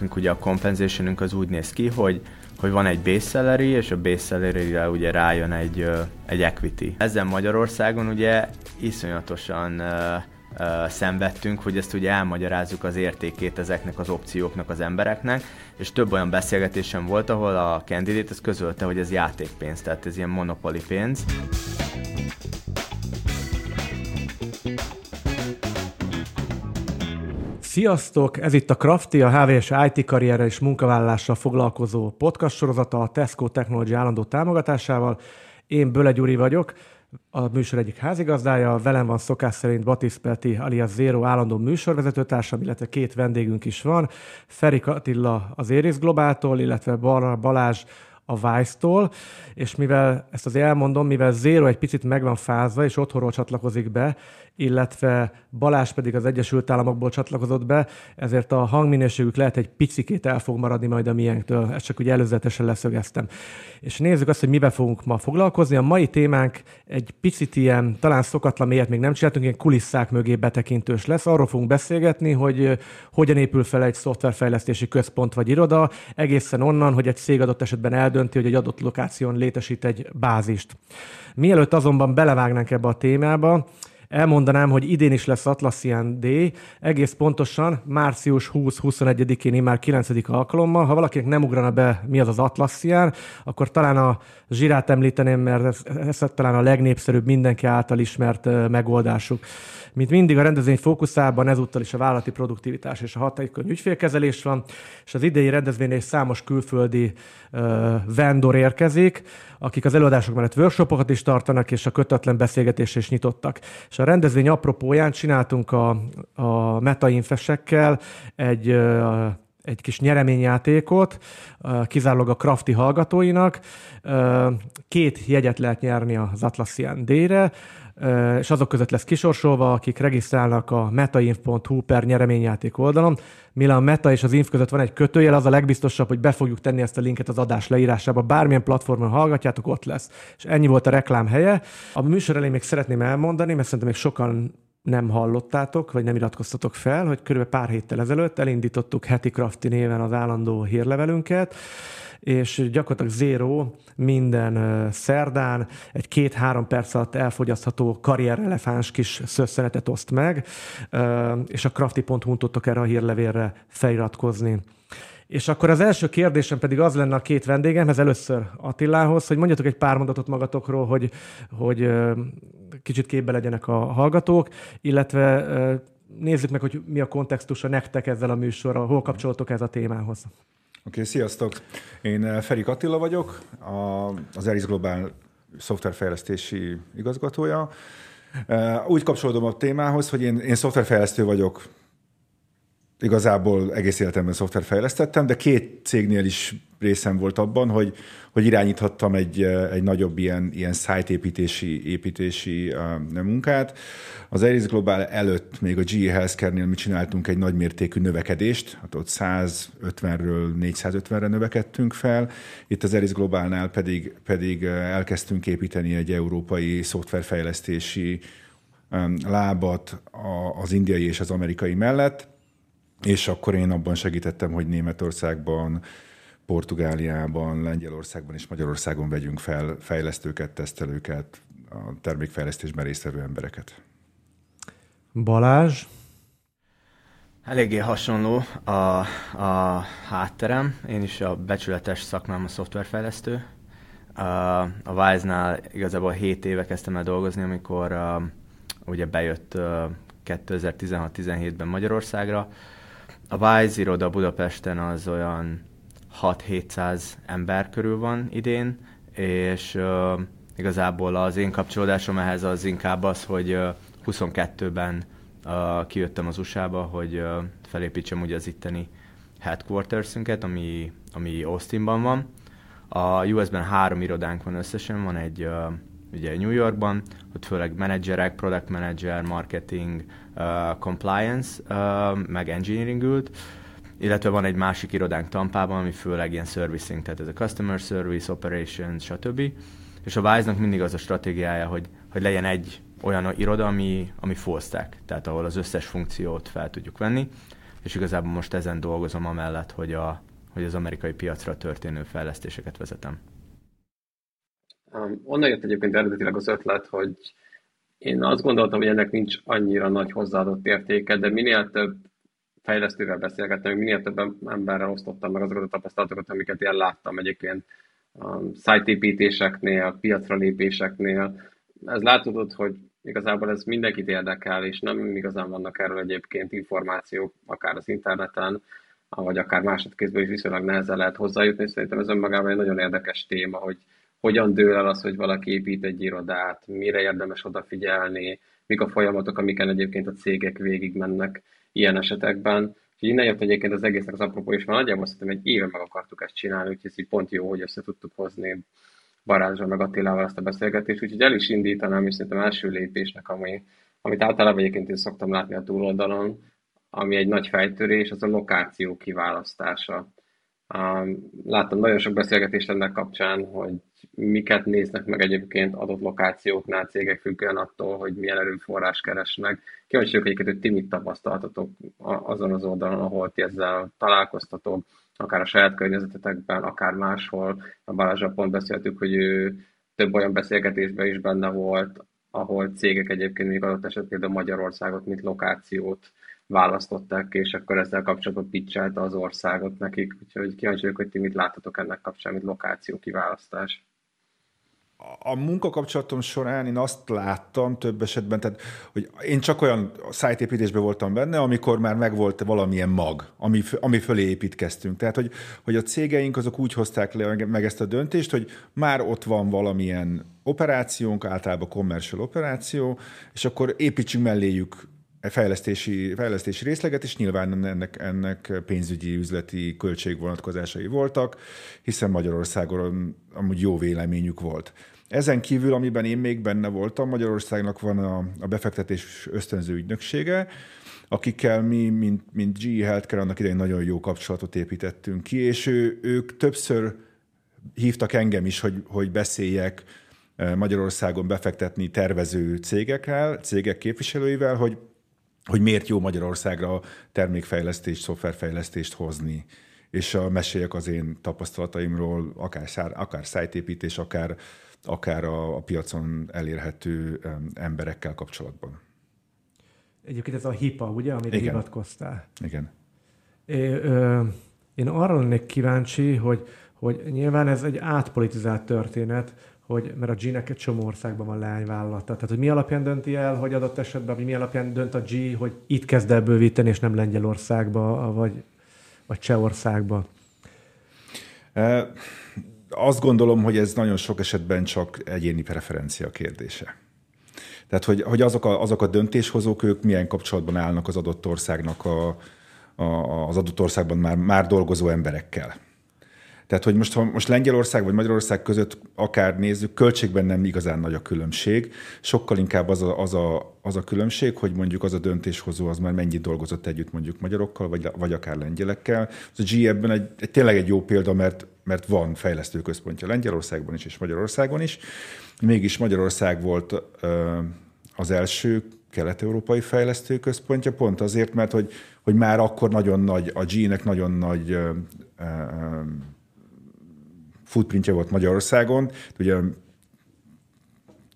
nekünk ugye a compensationünk az úgy néz ki, hogy hogy van egy base salary, és a base salary ugye rájön egy, egy equity. Ezen Magyarországon ugye iszonyatosan szenvedtünk, hogy ezt ugye elmagyarázzuk az értékét ezeknek az opcióknak az embereknek, és több olyan beszélgetésem volt, ahol a candidate ezt közölte, hogy ez játékpénz, tehát ez ilyen monopoly pénz. Sziasztok! Ez itt a Crafty, a HVS IT karrierrel és munkavállalással foglalkozó podcast sorozata a Tesco Technology állandó támogatásával. Én Böle Gyuri vagyok, a műsor egyik házigazdája, velem van szokás szerint Batis Peti, alias Zero állandó műsorvezetőtársam, illetve két vendégünk is van, Ferik Attila az Éris Globáltól, illetve Balázs a Vice-tól, és mivel ezt azért elmondom, mivel Zero egy picit meg van fázva, és otthonról csatlakozik be, illetve Balázs pedig az Egyesült Államokból csatlakozott be, ezért a hangminőségük lehet egy picikét el fog maradni majd a miénktől, ezt csak úgy előzetesen leszögeztem. És nézzük azt, hogy mivel fogunk ma foglalkozni. A mai témánk egy picit ilyen, talán szokatlan mélyet még nem csináltunk, ilyen kulisszák mögé betekintős lesz. Arról fogunk beszélgetni, hogy hogyan épül fel egy szoftverfejlesztési központ vagy iroda, egészen onnan, hogy egy cég adott esetben eldönti, hogy egy adott lokáción létesít egy bázist. Mielőtt azonban belevágnánk ebbe a témába, Elmondanám, hogy idén is lesz Atlassian Day, egész pontosan március 20-21-én már 9. alkalommal. Ha valakinek nem ugrana be, mi az az Atlassian, akkor talán a zsirát említeném, mert ez, ez talán a legnépszerűbb, mindenki által ismert megoldásuk. Mint mindig a rendezvény fókuszában ezúttal is a vállalati produktivitás és a hatékony ügyfélkezelés van, és az idei rendezvényre is számos külföldi uh, vendor érkezik, akik az előadások mellett workshopokat is tartanak, és a kötetlen beszélgetésre is nyitottak. És a rendezvény apropóján csináltunk a, a metainfesekkel egy uh, egy kis nyereményjátékot, kizárólag a Crafty hallgatóinak. Két jegyet lehet nyerni az Atlassian D-re és azok között lesz kisorsolva, akik regisztrálnak a metainf.hu per nyereményjáték oldalon. Mire a meta és az inf között van egy kötőjel, az a legbiztosabb, hogy be fogjuk tenni ezt a linket az adás leírásába. Bármilyen platformon hallgatjátok, ott lesz. És ennyi volt a reklám helye. A műsor elé még szeretném elmondani, mert szerintem még sokan nem hallottátok, vagy nem iratkoztatok fel, hogy körülbelül pár héttel ezelőtt elindítottuk Heti Crafty néven az állandó hírlevelünket, és gyakorlatilag zero minden szerdán egy két-három perc alatt elfogyasztható karrierrelefáns kis szösszenetet oszt meg, és a crafty.hu-n tudtok erre a hírlevélre feliratkozni. És akkor az első kérdésem pedig az lenne a két vendégemhez, először Attilához, hogy mondjatok egy pár mondatot magatokról, hogy, hogy kicsit képbe legyenek a hallgatók, illetve nézzük meg, hogy mi a kontextusa nektek ezzel a műsorral, hol kapcsolatok ez a témához. Oké, okay, sziasztok! Én Ferik Attila vagyok, az Eris Global szoftverfejlesztési igazgatója. Úgy kapcsolódom a témához, hogy én, én szoftverfejlesztő vagyok, igazából egész életemben szoftver fejlesztettem, de két cégnél is részem volt abban, hogy, hogy irányíthattam egy, egy nagyobb ilyen, ilyen site építési, uh, munkát. Az Eris Global előtt még a GE Healthcare-nél mi csináltunk egy nagymértékű növekedést, hát ott 150-ről 450-re növekedtünk fel. Itt az Eris Globalnál pedig, pedig elkezdtünk építeni egy európai szoftverfejlesztési lábat az indiai és az amerikai mellett, és akkor én abban segítettem, hogy Németországban, Portugáliában, Lengyelországban és Magyarországon vegyünk fel fejlesztőket, tesztelőket, a termékfejlesztésben résztvevő embereket. Balázs? Eléggé hasonló a, a hátterem. Én is a becsületes szakmám a szoftverfejlesztő. A, a Wise-nál igazából 7 éve kezdtem el dolgozni, amikor uh, ugye bejött uh, 2016-17-ben Magyarországra, a Wise iroda Budapesten az olyan 6-700 ember körül van idén, és uh, igazából az én kapcsolódásom ehhez az inkább az, hogy uh, 22-ben uh, kijöttem az USA-ba, hogy uh, felépítsem ugye az itteni headquarters-ünket, ami, ami Austinban van. A US-ben három irodánk van összesen, van egy uh, ugye New Yorkban, ott főleg menedzserek, product manager, marketing, uh, compliance, uh, meg engineering ült, illetve van egy másik irodánk Tampában, ami főleg ilyen servicing, tehát ez a customer service, operations, stb. És a Wise-nak mindig az a stratégiája, hogy, hogy legyen egy olyan iroda, ami, ami full stack, tehát ahol az összes funkciót fel tudjuk venni. és igazából most ezen dolgozom amellett, hogy, a, hogy az amerikai piacra történő fejlesztéseket vezetem. Um, onnan jött egyébként eredetileg az ötlet, hogy én azt gondoltam, hogy ennek nincs annyira nagy hozzáadott értéke, de minél több fejlesztővel beszélgettem, minél több emberrel osztottam meg azokat a tapasztalatokat, amiket én láttam egyébként a szájtépítéseknél, piacra lépéseknél. Ez látod, hogy igazából ez mindenkit érdekel, és nem igazán vannak erről egyébként információk, akár az interneten, vagy akár másodkézből is viszonylag nehezen lehet hozzájutni. Szerintem ez önmagában egy nagyon érdekes téma, hogy hogyan dől el az, hogy valaki épít egy irodát, mire érdemes odafigyelni, mik a folyamatok, amiken egyébként a cégek végigmennek ilyen esetekben. És innen jött egyébként az egésznek az apropó, és már nagyjából szerintem egy éve meg akartuk ezt csinálni, úgyhogy ez így pont jó, hogy össze tudtuk hozni Barázsra meg Attilával ezt a beszélgetést, úgyhogy el is indítanám, és szerintem első lépésnek, ami, amit általában egyébként én szoktam látni a túloldalon, ami egy nagy fejtörés, az a lokáció kiválasztása. Láttam nagyon sok beszélgetést ennek kapcsán, hogy miket néznek meg egyébként adott lokációknál cégek függően attól, hogy milyen erőforrás keresnek. Kíváncsi vagyok egyébként, hogy ti mit tapasztaltatok azon az oldalon, ahol ti ezzel találkoztatok, akár a saját környezetetekben, akár máshol. A Balázsra pont beszéltük, hogy ő több olyan beszélgetésben is benne volt, ahol cégek egyébként még adott esetben például Magyarországot, mint lokációt választották, és akkor ezzel kapcsolatban pitchelte az országot nekik. Úgyhogy kíváncsi vagyok, hogy ti mit láttatok ennek kapcsán, mint lokáció kiválasztás a munkakapcsolatom során én azt láttam több esetben, tehát, hogy én csak olyan szájtépítésben voltam benne, amikor már megvolt valamilyen mag, ami, ami fölé építkeztünk. Tehát, hogy, hogy a cégeink azok úgy hozták le meg ezt a döntést, hogy már ott van valamilyen operációnk, általában commercial operáció, és akkor építsünk melléjük fejlesztési, fejlesztési részleget, és nyilván ennek, ennek pénzügyi, üzleti költségvonatkozásai voltak, hiszen Magyarországon amúgy jó véleményük volt. Ezen kívül, amiben én még benne voltam, Magyarországnak van a, a befektetés ösztönző ügynöksége, akikkel mi, mint, mint GE Healthcare, annak idején nagyon jó kapcsolatot építettünk ki, és ő, ők többször hívtak engem is, hogy, hogy beszéljek eh, Magyarországon befektetni tervező cégekkel, cégek képviselőivel, hogy hogy miért jó Magyarországra termékfejlesztést, szoftverfejlesztést hozni. És a, meséljek az én tapasztalataimról, akár, szár, akár szájtépítés, akár, akár a, a piacon elérhető emberekkel kapcsolatban. Egyébként ez a HIPA, ugye, amire Igen. hivatkoztál? Igen. É, ö, én arra lennék kíváncsi, hogy, hogy nyilván ez egy átpolitizált történet, hogy, mert a G-nek egy csomó országban van leányvállalata. Tehát, hogy mi alapján dönti el, hogy adott esetben, mi alapján dönt a G, hogy itt kezd el bővíteni, és nem Lengyelországba, vagy, vagy Csehországba? E, azt gondolom, hogy ez nagyon sok esetben csak egyéni preferencia kérdése. Tehát, hogy, hogy azok, a, azok a döntéshozók, ők milyen kapcsolatban állnak az adott országnak a, a, az adott országban már, már dolgozó emberekkel. Tehát, hogy most, ha most Lengyelország vagy Magyarország között akár nézzük, költségben nem igazán nagy a különbség. Sokkal inkább az a, az a, az a különbség, hogy mondjuk az a döntéshozó az már mennyit dolgozott együtt mondjuk magyarokkal, vagy, vagy akár lengyelekkel. Az a G ebben egy, egy, tényleg egy jó példa, mert, mert van fejlesztőközpontja Lengyelországban is és Magyarországon is. Mégis Magyarország volt ö, az első kelet-európai fejlesztőközpontja, pont azért, mert hogy, hogy már akkor nagyon nagy, a G-nek nagyon nagy ö, ö, footprintje volt Magyarországon. Ugye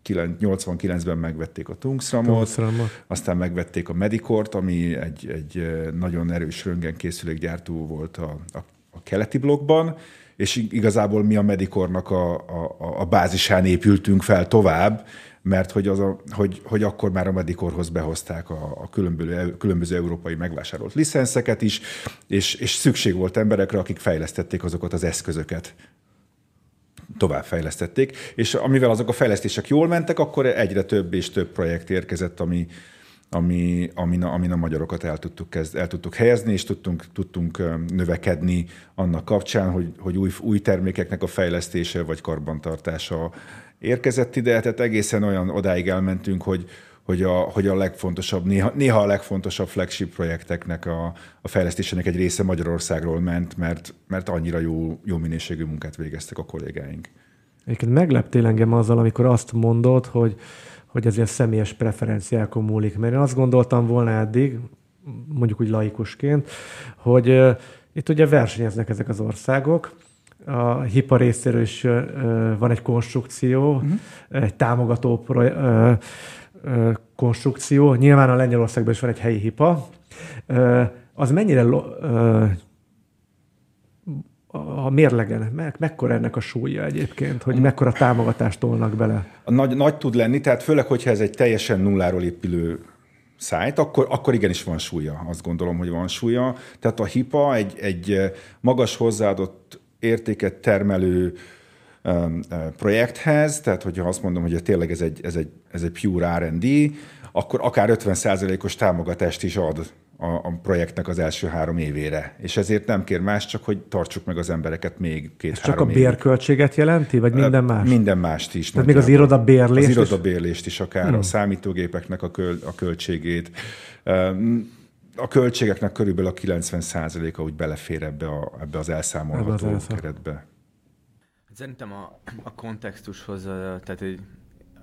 89-ben megvették a Tungsramot, aztán megvették a Medikort, ami egy, egy nagyon erős röntgenkészülékgyártó volt a, a, a keleti blokkban, és igazából mi a Medikornak a, a, a bázisán épültünk fel tovább, mert hogy, az a, hogy, hogy akkor már a Medikorhoz behozták a, a különböző, különböző európai megvásárolt licenszeket is, és, és szükség volt emberekre, akik fejlesztették azokat az eszközöket, továbbfejlesztették, és amivel azok a fejlesztések jól mentek, akkor egyre több és több projekt érkezett, ami, ami, amin, a, amin a magyarokat el tudtuk, kezd, el tudtuk helyezni, és tudtunk, tudtunk növekedni annak kapcsán, hogy, hogy új, új termékeknek a fejlesztése vagy karbantartása érkezett ide, tehát egészen olyan odáig elmentünk, hogy, hogy a, hogy a legfontosabb, néha, néha a legfontosabb flagship projekteknek a, a fejlesztésének egy része Magyarországról ment, mert, mert annyira jó, jó minőségű munkát végeztek a kollégáink. Egyébként megleptél engem azzal, amikor azt mondod, hogy, hogy ez ilyen személyes preferenciákon múlik. Mert én azt gondoltam volna eddig, mondjuk úgy laikusként, hogy itt ugye versenyeznek ezek az országok, a HIPA részéről is van egy konstrukció, uh-huh. egy támogató pro, konstrukció. Nyilván a Lengyelországban is van egy helyi HIPA. Az mennyire a mérlegen, meg, mekkora ennek a súlya egyébként, hogy mekkora támogatást tolnak bele? Nagy, nagy tud lenni, tehát főleg, hogyha ez egy teljesen nulláról épülő szájt, akkor, akkor igenis van súlya. Azt gondolom, hogy van súlya. Tehát a HIPA egy, egy magas hozzáadott értéket termelő projekthez, tehát hogyha azt mondom, hogy tényleg ez egy, ez egy, ez egy pure R&D, akkor akár 50%-os támogatást is ad a, a projektnek az első három évére. És ezért nem kér más, csak hogy tartsuk meg az embereket még két csak a bérköltséget jelenti, vagy minden más? Minden mást is. Tehát még az irodabérlést Az irodabérlést is akár, hmm. a számítógépeknek a, köl, a költségét. A költségeknek körülbelül a 90%-a úgy belefér ebbe, a, ebbe az elszámolható ebbe az keretbe. Szerintem a, a kontextushoz, tehát hogy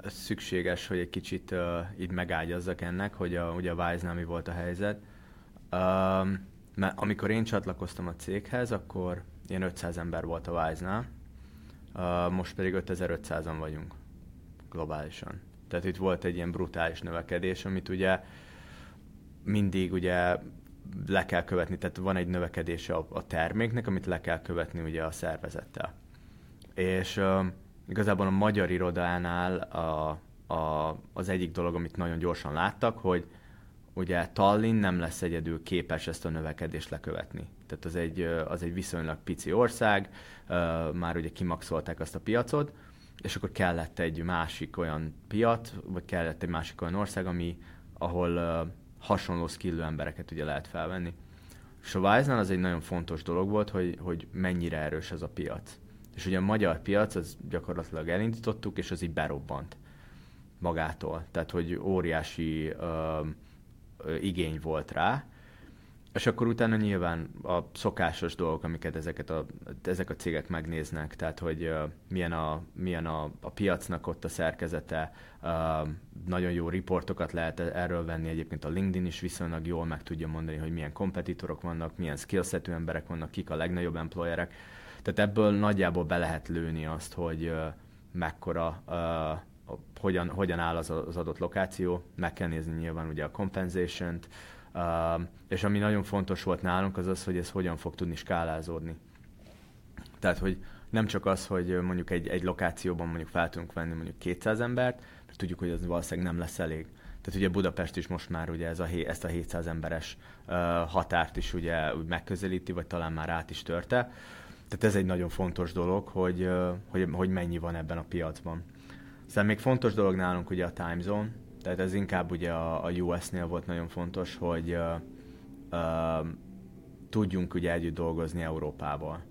szükséges, hogy egy kicsit uh, így megágyazzak ennek, hogy a, ugye a Wise-nál mi volt a helyzet. Um, mert amikor én csatlakoztam a céghez, akkor ilyen 500 ember volt a Wise-nál, uh, most pedig 5500-an vagyunk globálisan. Tehát itt volt egy ilyen brutális növekedés, amit ugye mindig ugye le kell követni, tehát van egy növekedése a, a terméknek, amit le kell követni ugye a szervezettel. És uh, igazából a magyar irodánál a, a, az egyik dolog, amit nagyon gyorsan láttak, hogy ugye Tallinn nem lesz egyedül képes ezt a növekedést lekövetni. Tehát az egy, az egy viszonylag pici ország, már ugye kimaxolták azt a piacot, és akkor kellett egy másik olyan piac, vagy kellett egy másik olyan ország, ami, ahol hasonló skillű embereket ugye lehet felvenni. És a Wise-nál az egy nagyon fontos dolog volt, hogy, hogy mennyire erős ez a piac. És ugye a magyar piac, az gyakorlatilag elindítottuk, és az így berobbant magától. Tehát, hogy óriási uh, igény volt rá, és akkor utána nyilván a szokásos dolgok, amiket ezeket a, ezek a cégek megnéznek, tehát hogy uh, milyen, a, milyen a, a piacnak ott a szerkezete, uh, nagyon jó riportokat lehet erről venni, egyébként a LinkedIn is viszonylag jól meg tudja mondani, hogy milyen kompetitorok vannak, milyen skillsetű emberek vannak, kik a legnagyobb employerek, tehát ebből nagyjából be lehet lőni azt, hogy uh, mekkora uh, hogyan, hogyan áll az, az adott lokáció, meg kell nézni nyilván ugye a compensation-t, uh, és ami nagyon fontos volt nálunk, az az, hogy ez hogyan fog tudni skálázódni. Tehát, hogy nem csak az, hogy mondjuk egy, egy lokációban mondjuk fel tudunk venni mondjuk 200 embert, mert tudjuk, hogy az valószínűleg nem lesz elég. Tehát ugye Budapest is most már ugye ez a, ezt a 700 emberes uh, határt is ugye úgy megközelíti, vagy talán már át is törte. Tehát ez egy nagyon fontos dolog, hogy, hogy, hogy mennyi van ebben a piacban. Aztán még fontos dolog nálunk ugye a time zone, tehát ez inkább ugye a, a US-nél volt nagyon fontos, hogy uh, uh, tudjunk ugye együtt dolgozni Európával.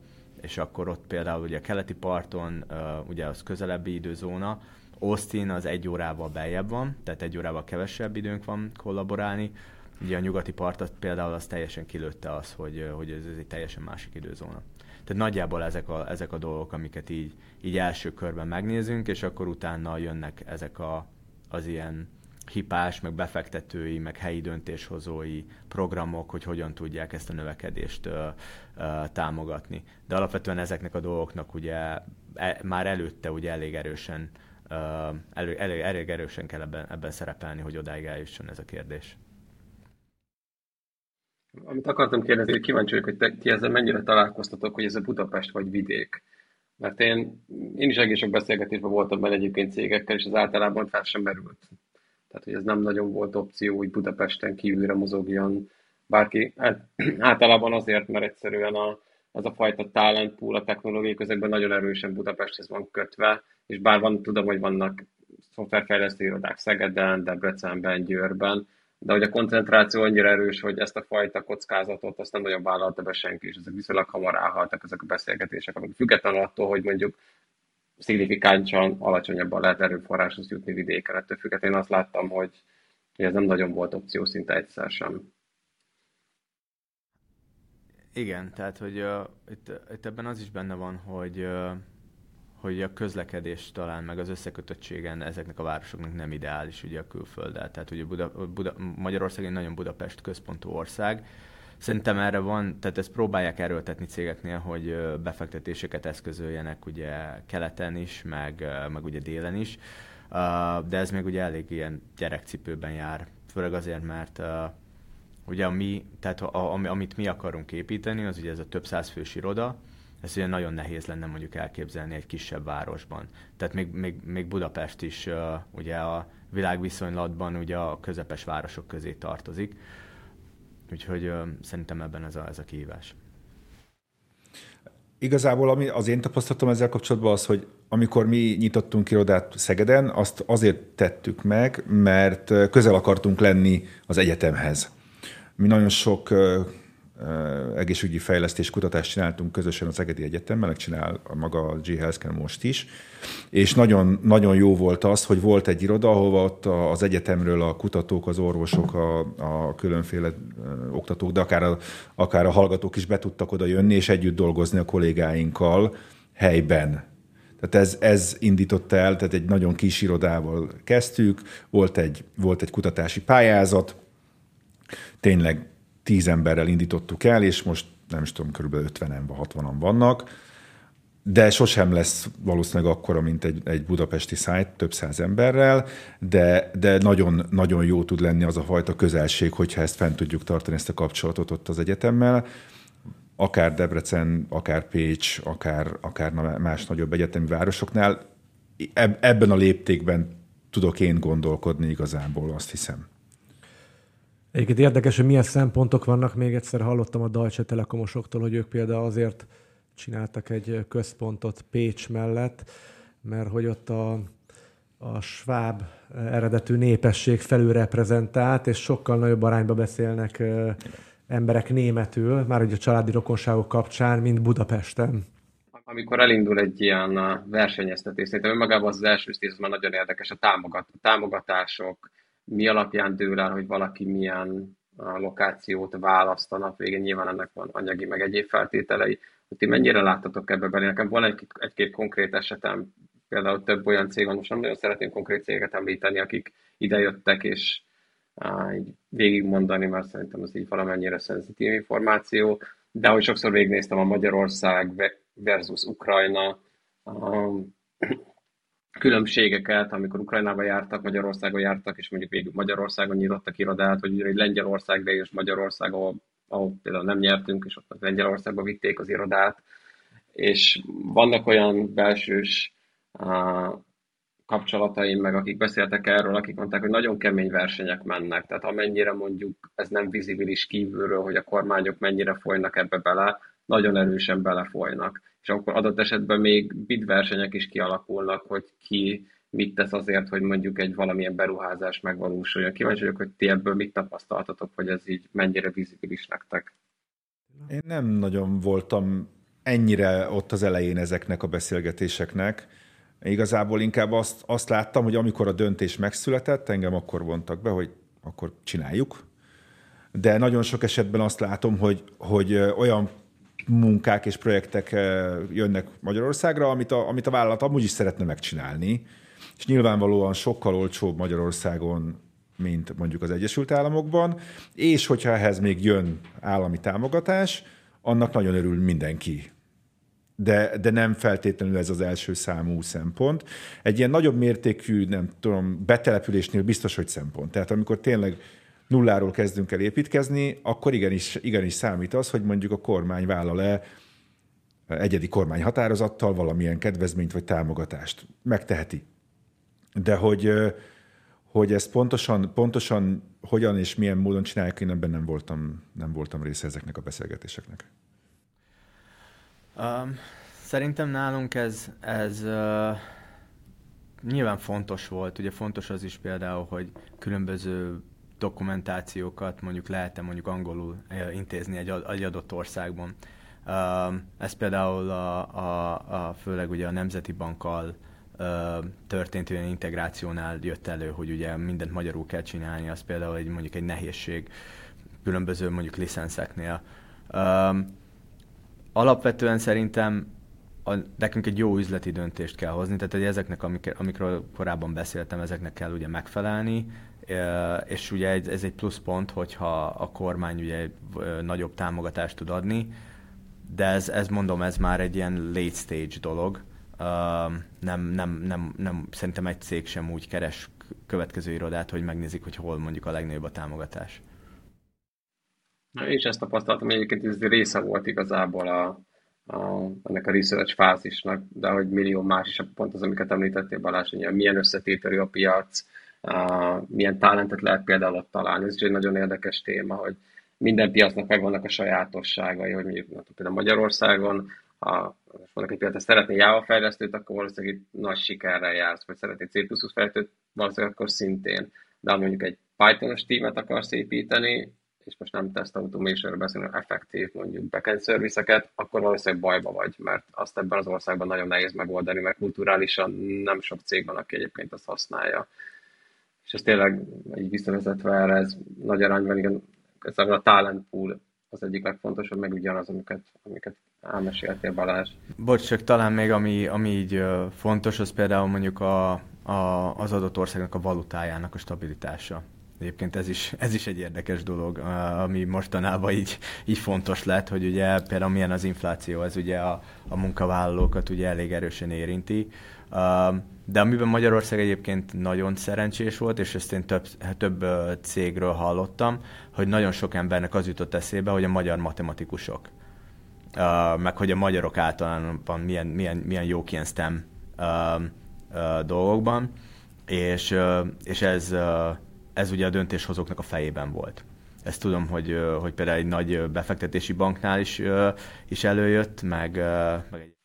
És akkor ott például ugye a keleti parton, uh, ugye az közelebbi időzóna, Austin az egy órával beljebb van, tehát egy órával kevesebb időnk van kollaborálni. Ugye a nyugati partot például az teljesen kilőtte az, hogy, hogy ez, ez egy teljesen másik időzóna. Tehát nagyjából ezek a, ezek a dolgok, amiket így, így első körben megnézünk, és akkor utána jönnek ezek a, az ilyen hipás, meg befektetői, meg helyi döntéshozói programok, hogy hogyan tudják ezt a növekedést ö, ö, támogatni. De alapvetően ezeknek a dolgoknak ugye e, már előtte ugye elég erősen ö, elő, elég, elég erősen kell ebben, ebben szerepelni, hogy odáig eljusson ez a kérdés. Amit akartam kérdezni, hogy kíváncsi vagyok, hogy te, ti ezzel mennyire találkoztatok, hogy ez a Budapest vagy vidék. Mert én, én is egész sok beszélgetésben voltam benne egyébként cégekkel, és az általában fel sem merült. Tehát, hogy ez nem nagyon volt opció, hogy Budapesten kívülre mozogjon bárki. Hát, általában azért, mert egyszerűen a, az a fajta talent pool a technológiai közegben nagyon erősen Budapesthez van kötve, és bár van, tudom, hogy vannak szoftverfejlesztő irodák Szegeden, Debrecenben, Győrben, de hogy a koncentráció annyira erős, hogy ezt a fajta kockázatot azt nem nagyon vállalta be senki, és ezek viszonylag hamar állhaltak ezek a beszélgetések, amik függetlenül attól, hogy mondjuk szignifikánsan alacsonyabban lehet erőforráshoz jutni vidéken. Ettől függetlenül azt láttam, hogy ez nem nagyon volt opció szinte egyszer sem. Igen, tehát hogy uh, itt, itt ebben az is benne van, hogy uh, hogy a közlekedés talán meg az összekötöttségen ezeknek a városoknak nem ideális ugye a külfölddel. Tehát ugye Buda, Buda, Magyarország egy nagyon Budapest központú ország, Szerintem erre van, tehát ezt próbálják erőltetni cégeknél, hogy befektetéseket eszközöljenek ugye keleten is, meg, meg ugye délen is, de ez még ugye elég ilyen gyerekcipőben jár, főleg azért, mert ugye mi, tehát a, amit mi akarunk építeni, az ugye ez a több száz fős iroda, ez ugye nagyon nehéz lenne mondjuk elképzelni egy kisebb városban. Tehát még, még, még Budapest is uh, ugye a világviszonylatban ugye a közepes városok közé tartozik. Úgyhogy uh, szerintem ebben ez a, ez a kihívás. Igazából ami az én tapasztalatom ezzel kapcsolatban az, hogy amikor mi nyitottunk irodát Szegeden, azt azért tettük meg, mert közel akartunk lenni az egyetemhez. Mi nagyon sok egészségügyi fejlesztés kutatást csináltunk közösen az Egedi Egyetemmel, meg csinál maga a G Healthcare most is, és nagyon, nagyon jó volt az, hogy volt egy iroda, ahova ott az egyetemről a kutatók, az orvosok, a, a különféle oktatók, de akár a, akár a hallgatók is be tudtak oda jönni, és együtt dolgozni a kollégáinkkal helyben. Tehát ez, ez indította el, tehát egy nagyon kis irodával kezdtük, volt egy, volt egy kutatási pályázat, tényleg tíz emberrel indítottuk el, és most nem is tudom, kb. 50-en vagy 60-an vannak, de sosem lesz valószínűleg akkora, mint egy, egy budapesti szájt, több száz emberrel, de, de nagyon, nagyon jó tud lenni az a fajta közelség, hogyha ezt fent tudjuk tartani, ezt a kapcsolatot ott az egyetemmel, akár Debrecen, akár Pécs, akár, akár más nagyobb egyetemi városoknál. Ebben a léptékben tudok én gondolkodni igazából, azt hiszem. Egyébként érdekes, hogy milyen szempontok vannak. Még egyszer hallottam a Deutsche Telekomosoktól, hogy ők például azért csináltak egy központot Pécs mellett, mert hogy ott a, a sváb eredetű népesség felülreprezentált, és sokkal nagyobb arányba beszélnek emberek németül, már hogy a családi rokonságok kapcsán, mint Budapesten. Amikor elindul egy ilyen versenyeztetés, szerintem önmagában az, az első stíz, az már nagyon érdekes, a támogat, a támogatások, mi alapján dől el, hogy valaki milyen lokációt választ a nap végén, nyilván ennek van anyagi meg egyéb feltételei. Hogy ti mennyire láttatok ebbe belé? Nekem van egy, egy-két konkrét esetem, például több olyan cég van, most nem nagyon szeretném konkrét céget említeni, akik idejöttek, és á, így végigmondani, mert szerintem az így valamennyire szenzitív információ, de hogy sokszor végignéztem a Magyarország versus Ukrajna, különbségeket, amikor Ukrajnába jártak, Magyarországon jártak, és mondjuk végül Magyarországon nyitottak irodát, vagy egy Lengyelországba és Magyarország, ahol, ahol például nem nyertünk, és ott Lengyelországba vitték az irodát, és vannak olyan belsős uh, kapcsolataim, meg akik beszéltek erről, akik mondták, hogy nagyon kemény versenyek mennek, tehát amennyire mondjuk ez nem vizibilis kívülről, hogy a kormányok mennyire folynak ebbe bele, nagyon erősen belefolynak. És akkor adott esetben még bid versenyek is kialakulnak, hogy ki mit tesz azért, hogy mondjuk egy valamilyen beruházás megvalósuljon. Kíváncsi vagyok, hogy ti ebből mit tapasztaltatok, hogy ez így mennyire vizibilis nektek. Én nem nagyon voltam ennyire ott az elején ezeknek a beszélgetéseknek. Igazából inkább azt, azt láttam, hogy amikor a döntés megszületett, engem akkor vontak be, hogy akkor csináljuk. De nagyon sok esetben azt látom, hogy, hogy olyan munkák és projektek eh, jönnek Magyarországra, amit a, amit a vállalat amúgy is szeretne megcsinálni, és nyilvánvalóan sokkal olcsóbb Magyarországon, mint mondjuk az Egyesült Államokban, és hogyha ehhez még jön állami támogatás, annak nagyon örül mindenki. De, de nem feltétlenül ez az első számú szempont. Egy ilyen nagyobb mértékű, nem tudom, betelepülésnél biztos, hogy szempont. Tehát amikor tényleg nulláról kezdünk el építkezni, akkor igenis, igenis számít az, hogy mondjuk a kormány vállal-e egyedi kormányhatározattal valamilyen kedvezményt vagy támogatást. Megteheti. De hogy, hogy ezt pontosan, pontosan hogyan és milyen módon csinálják, én ebben nem voltam, nem voltam része ezeknek a beszélgetéseknek. Um, szerintem nálunk ez, ez uh, nyilván fontos volt. Ugye fontos az is például, hogy különböző dokumentációkat mondjuk lehet-e mondjuk angolul eh, intézni egy, egy adott országban. Ez például a, a, a főleg ugye a Nemzeti Bankkal történt olyan integrációnál jött elő, hogy ugye mindent magyarul kell csinálni, az például egy, mondjuk egy nehézség különböző mondjuk licenszeknél. Alapvetően szerintem a, nekünk egy jó üzleti döntést kell hozni, tehát hogy ezeknek, amik, amikről korábban beszéltem, ezeknek kell ugye megfelelni, és ugye ez egy pluszpont, hogyha a kormány ugye nagyobb támogatást tud adni, de ez, ez mondom, ez már egy ilyen late stage dolog. Nem, nem, nem, nem, szerintem egy cég sem úgy keres következő irodát, hogy megnézik, hogy hol mondjuk a legnagyobb a támogatás. Na, és ezt tapasztaltam, egyébként ez része volt igazából a, a, ennek a research fázisnak, de hogy millió más is, pont az, amiket említettél Balázs, hogy milyen összetételű a piac, a, milyen talentet lehet például ott találni. Ez is egy nagyon érdekes téma, hogy minden piacnak megvannak a sajátosságai, hogy mondjuk például Magyarországon, ha valaki például szeretné Java fejlesztőt, akkor valószínűleg itt nagy sikerrel jársz, vagy szeretné C++ fejlesztőt, valószínűleg akkor szintén. De mondjuk egy Python-os tímet akarsz építeni, és most nem test automation beszélünk, effektív mondjuk backend szervizeket, akkor valószínűleg bajba vagy, mert azt ebben az országban nagyon nehéz megoldani, mert kulturálisan nem sok cég van, aki egyébként azt használja. És ez tényleg így visszavezetve erre, ez nagy arányban igen, ez a talent pool az egyik legfontosabb, meg ugyanaz, amiket, amiket elmeséltél Balázs. Bocs, csak talán még ami, ami így fontos, az például mondjuk a, a, az adott országnak a valutájának a stabilitása. Egyébként ez is, ez is egy érdekes dolog, ami mostanában így, így fontos lett, hogy ugye például milyen az infláció, ez ugye a, a munkavállalókat ugye elég erősen érinti. De amiben Magyarország egyébként nagyon szerencsés volt, és ezt én több, több cégről hallottam, hogy nagyon sok embernek az jutott eszébe, hogy a magyar matematikusok, meg hogy a magyarok általában milyen, milyen, milyen jók ilyen STEM dolgokban, és, és ez ez ugye a döntéshozóknak a fejében volt. Ezt tudom, hogy, hogy például egy nagy befektetési banknál is, is előjött, meg, meg egy...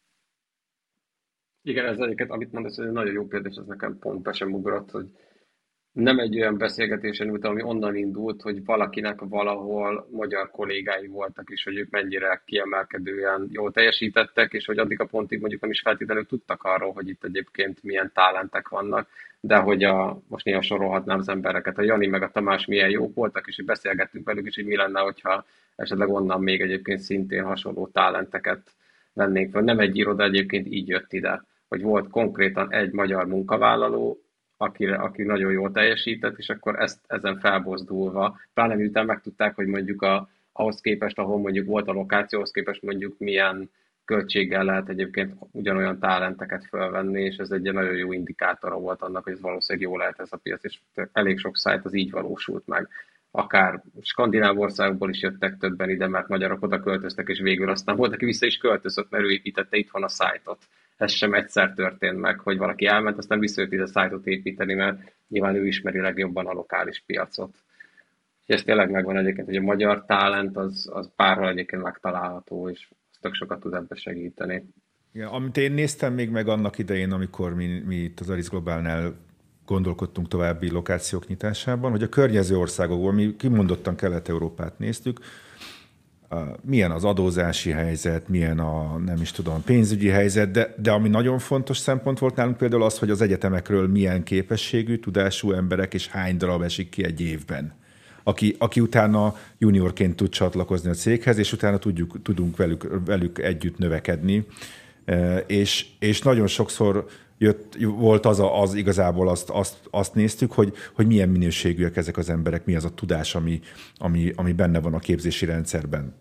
Igen, ez egyiket, amit mondasz, ez egy nagyon jó példa, és ez nekem pont be sem ugrott, hogy nem egy olyan beszélgetésen ült, ami onnan indult, hogy valakinek valahol magyar kollégái voltak is, hogy ők mennyire kiemelkedően jól teljesítettek, és hogy addig a pontig mondjuk nem is feltétlenül tudtak arról, hogy itt egyébként milyen talentek vannak, de hogy a, most néha sorolhatnám az embereket, a Jani meg a Tamás milyen jók voltak, és hogy beszélgettünk velük is, hogy mi lenne, hogyha esetleg onnan még egyébként szintén hasonló talenteket vennénk fel. Nem egy iroda egyébként így jött ide, hogy volt konkrétan egy magyar munkavállaló, akire, aki nagyon jól teljesített, és akkor ezt ezen felbozdulva, pláne miután megtudták, hogy mondjuk a, ahhoz képest, ahol mondjuk volt a lokációhoz képest mondjuk milyen költséggel lehet egyébként ugyanolyan talenteket felvenni, és ez egy nagyon jó indikátora volt annak, hogy ez valószínűleg jó lehet ez a piac, és elég sok szájt az így valósult meg. Akár skandináv országokból is jöttek többen ide, mert magyarok oda költöztek, és végül aztán volt, aki vissza is költözött, mert ő építette itthon a szájtot. Ez sem egyszer történt meg, hogy valaki elment, aztán visszajött ide szájtot építeni, mert nyilván ő ismeri legjobban a lokális piacot. És ez tényleg megvan egyébként, hogy a magyar talent az, az bárhol egyébként megtalálható, és tök sokat tud ebbe segíteni. Igen, amit én néztem még meg annak idején, amikor mi, mi itt az Aris Globálnál gondolkodtunk további lokációk nyitásában, hogy a környező országokból, mi kimondottan Kelet-Európát néztük, milyen az adózási helyzet, milyen a nem is tudom, pénzügyi helyzet, de, de ami nagyon fontos szempont volt nálunk például az, hogy az egyetemekről milyen képességű, tudású emberek és hány darab esik ki egy évben aki, aki utána juniorként tud csatlakozni a céghez, és utána tudjuk, tudunk velük, velük együtt növekedni. E, és, és nagyon sokszor jött, volt az, a, az igazából azt, azt, azt néztük, hogy, hogy milyen minőségűek ezek az emberek, mi az a tudás, ami, ami, ami benne van a képzési rendszerben.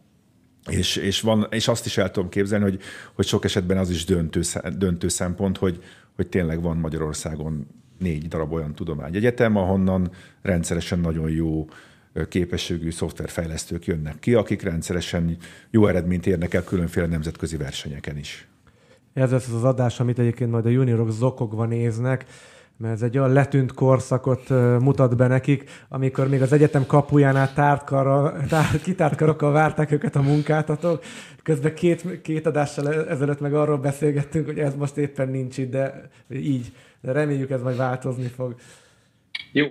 És, és, van, és azt is el tudom képzelni, hogy, hogy sok esetben az is döntő, döntő szempont, hogy, hogy tényleg van Magyarországon négy darab olyan tudományegyetem, ahonnan rendszeresen nagyon jó képességű szoftverfejlesztők jönnek ki, akik rendszeresen jó eredményt érnek el különféle nemzetközi versenyeken is. Ez lesz az adás, amit egyébként majd a juniorok zokogva néznek, mert ez egy olyan letűnt korszakot mutat be nekik, amikor még az egyetem kapujánál tárt karra, tár, kitárt karokkal várták őket a munkáltatók. Közben két, két adással ezelőtt meg arról beszélgettünk, hogy ez most éppen nincs itt, de így. De reméljük ez majd változni fog. Jó,